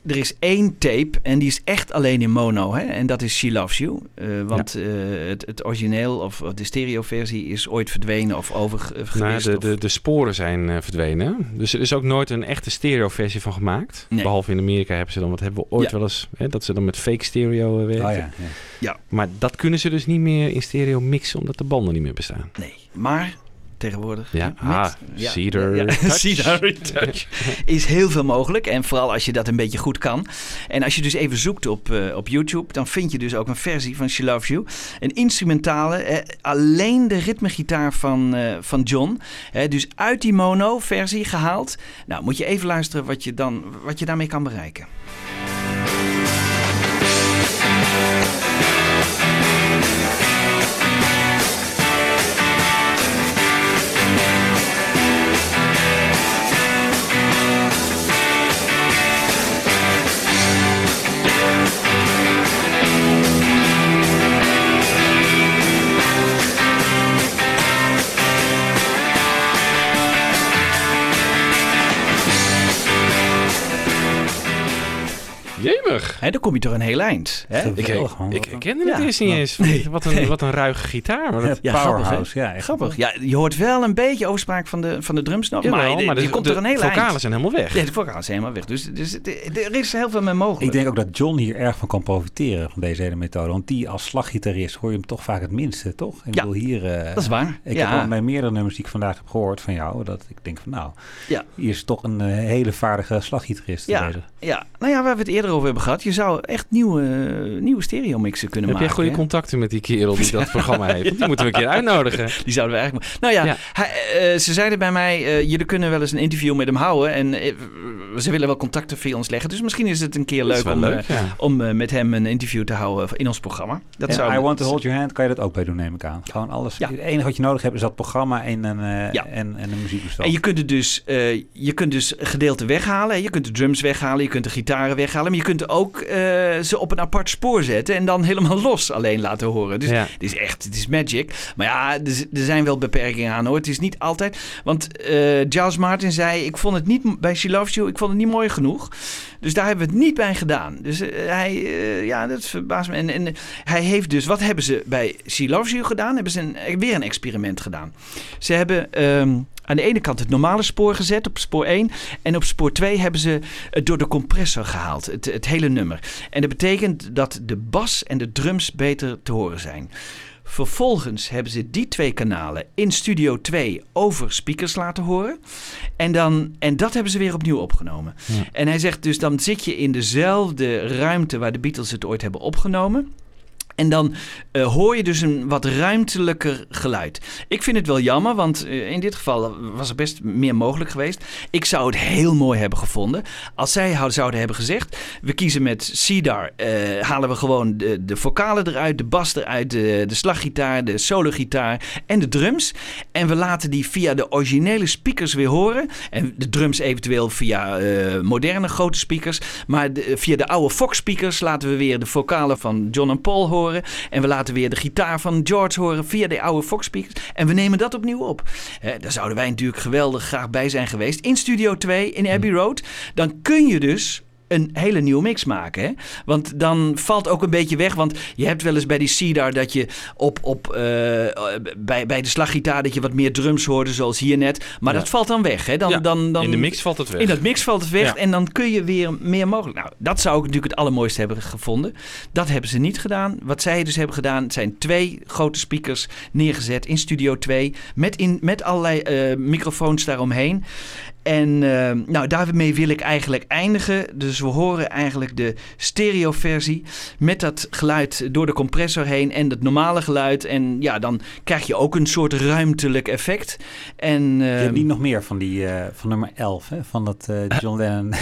er is één tape en die is echt alleen in mono. Hè? En dat is She Loves You. Eh, want eh, het, het origineel of de stereoversie is ooit verdwenen of overgewist. Nou, de, of- de, de sporen zijn eh, verdwenen. Dus er is ook nooit een echte stereo-versie van gemaakt. Nee. Behalve in Amerika hebben ze dan, wat hebben we ooit Ja. wel eens, hè, dat ze dan met fake stereo werken. Oh ja, ja. Maar dat kunnen ze dus niet meer in stereo mixen, omdat de banden niet meer bestaan. Nee, maar tegenwoordig. Ja, ah, Cedar ja, Touch. Cedar Touch. Is heel veel mogelijk. En vooral als je dat een beetje goed kan. En als je dus even zoekt op, eh, op YouTube, dan vind je dus ook een versie van She Loves You. Een instrumentale, eh, alleen de ritmegitaar van, eh, van John. Dus uit die mono-versie gehaald. Nou, moet je even luisteren wat je, dan, wat je daarmee kan bereiken. Hè, dan kom je toch een heel eind. Hè? Ik, Geweldig, man. ik, ik kende het Ja. eerst niet eens. Nee. Wat, een, wat een ruige gitaar. Maar dat, Ja, Ja, grappig, Powerhouse, ja. Echt. Grappig. Ja, je hoort wel een beetje overspraak van de, van de drums nog. Maar, maar je de, komt de er een heel vocalen eind. zijn helemaal weg. Ja, de vocalen zijn helemaal weg. Dus, dus het- er is heel veel mee mogelijk. Ik denk ook dat John hier erg van kan profiteren van deze hele methode. Want die als slaggitarist hoor je hem toch vaak het minste, toch? Ik Ja, bedoel, hier... eh, dat is waar. Ik ja. heb al bij meerdere nummers die ik vandaag heb gehoord van jou, dat ik denk van nou, Ja. hier is toch een eh, hele vaardige slaggitarist Ja, bezig. ja, nou ja, waar we het eerder over hebben gehad. Je zou echt nieuwe, nieuwe stereo-mixen kunnen Heb jij maken. goede hè? contacten met die kerel die dat programma heeft? Want Die moeten we een keer uitnodigen. Die zouden we eigenlijk... Nou ja, Ja. hij- eh, ze zeiden bij mij... eh, jullie kunnen wel eens een interview met hem houden. En eh, ze willen wel contacten via ons leggen. Dus misschien is het een keer leuk om, leuk, eh, ja. om met hem een interview te houden in ons programma. Dat en zou I Want To Hold Your Hand kan je dat ook bij doen, neem ik aan. Gewoon alles. Ja. Het enige wat je nodig hebt is dat programma en een, eh, Ja. en, en een muziekbestand. En je kunt, er dus, eh, je kunt dus gedeelten weghalen. Je kunt de drums weghalen, je kunt de gitaren weghalen. Maar je kunt ook eh, ze op een apart spoor zetten en dan helemaal los alleen laten horen. Dus Ja. het is echt, het is magic. Maar ja, er, er zijn wel beperkingen aan hoor. Het is niet altijd. Want eh Giles Martin zei, ik vond het niet bij She Loves You, ik vond het niet mooi genoeg. Dus daar hebben we het niet bij gedaan. Dus eh, hij, ja, dat verbaast me. En, en hij heeft dus, wat hebben ze bij She Loves You gedaan? Hebben ze een, weer een experiment gedaan. Ze hebben ehm, aan de ene kant het normale spoor gezet op spoor 1. En op spoor 2 hebben ze het door de compressor gehaald. Het, het hele nummer. En dat betekent dat de bas en de drums beter te horen zijn. Vervolgens hebben ze die twee kanalen in Studio 2 over speakers laten horen. En, dan, en dat hebben ze weer opnieuw opgenomen. En hij zegt dus, dan zit je in dezelfde ruimte waar de Beatles het ooit hebben opgenomen. En dan eh, hoor je dus een wat ruimtelijker geluid. Ik vind het wel jammer, want eh, in dit geval was er best meer mogelijk geweest. Ik zou het heel mooi hebben gevonden als zij zouden hebben gezegd: we kiezen met Cedar, eh, halen we gewoon de, de vocalen eruit, de bas eruit, de, de slaggitaar, de sologitaar en de drums. En we laten die via de originele speakers weer horen. En de drums eventueel via moderne grote speakers. Maar via de oude Fox speakers laten we weer de vocalen van John en Paul horen. En we laten weer de gitaar van George horen via de oude Fox speakers. En we nemen dat opnieuw op. Daar zouden wij natuurlijk geweldig graag bij zijn geweest. In Studio 2 in Abbey Road. Dan kun je dus een hele nieuwe mix maken. Hè? Want dan valt ook een beetje weg. Want je hebt wel eens bij die Cedar dat je op, op, eh, bij, bij de slaggitaar dat je wat meer drums hoorde, zoals hier net. Maar Ja. dat valt dan weg. Hè? Dan, Ja, dan, dan, in de mix valt het weg. In dat mix valt het weg Ja. en dan kun je weer meer mogelijk. Nou, dat zou ik natuurlijk het allermooiste hebben gevonden. Dat hebben ze niet gedaan. Wat zij dus hebben gedaan, zijn twee grote speakers neergezet in Studio 2. Met, in, met allerlei eh, microfoons daaromheen. En eh, nou, daarmee wil ik eigenlijk eindigen. Dus we horen eigenlijk de stereoversie met dat geluid door de compressor heen en het normale geluid. En ja, dan krijg je ook een soort ruimtelijk effect. En, Je hebt ehm, niet nog meer van die eh, van nummer 11, hè? van dat eh, John Lennon.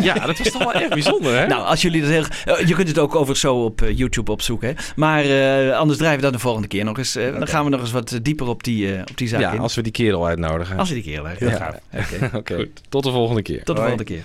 Ja, dat was toch wel echt bijzonder, hè? Nou, als jullie dat heel... eh, je kunt het ook over zo op YouTube opzoeken. Hè? Maar eh, anders drijven we dat de volgende keer nog eens. eh, Dan gaan we nog eens wat dieper op die, eh, op die zaak ja, in. als we die kerel uitnodigen. Als we die keer Heel Ja. gaaf. Oké. Oké, tot de volgende keer. Tot de Hoi. volgende keer.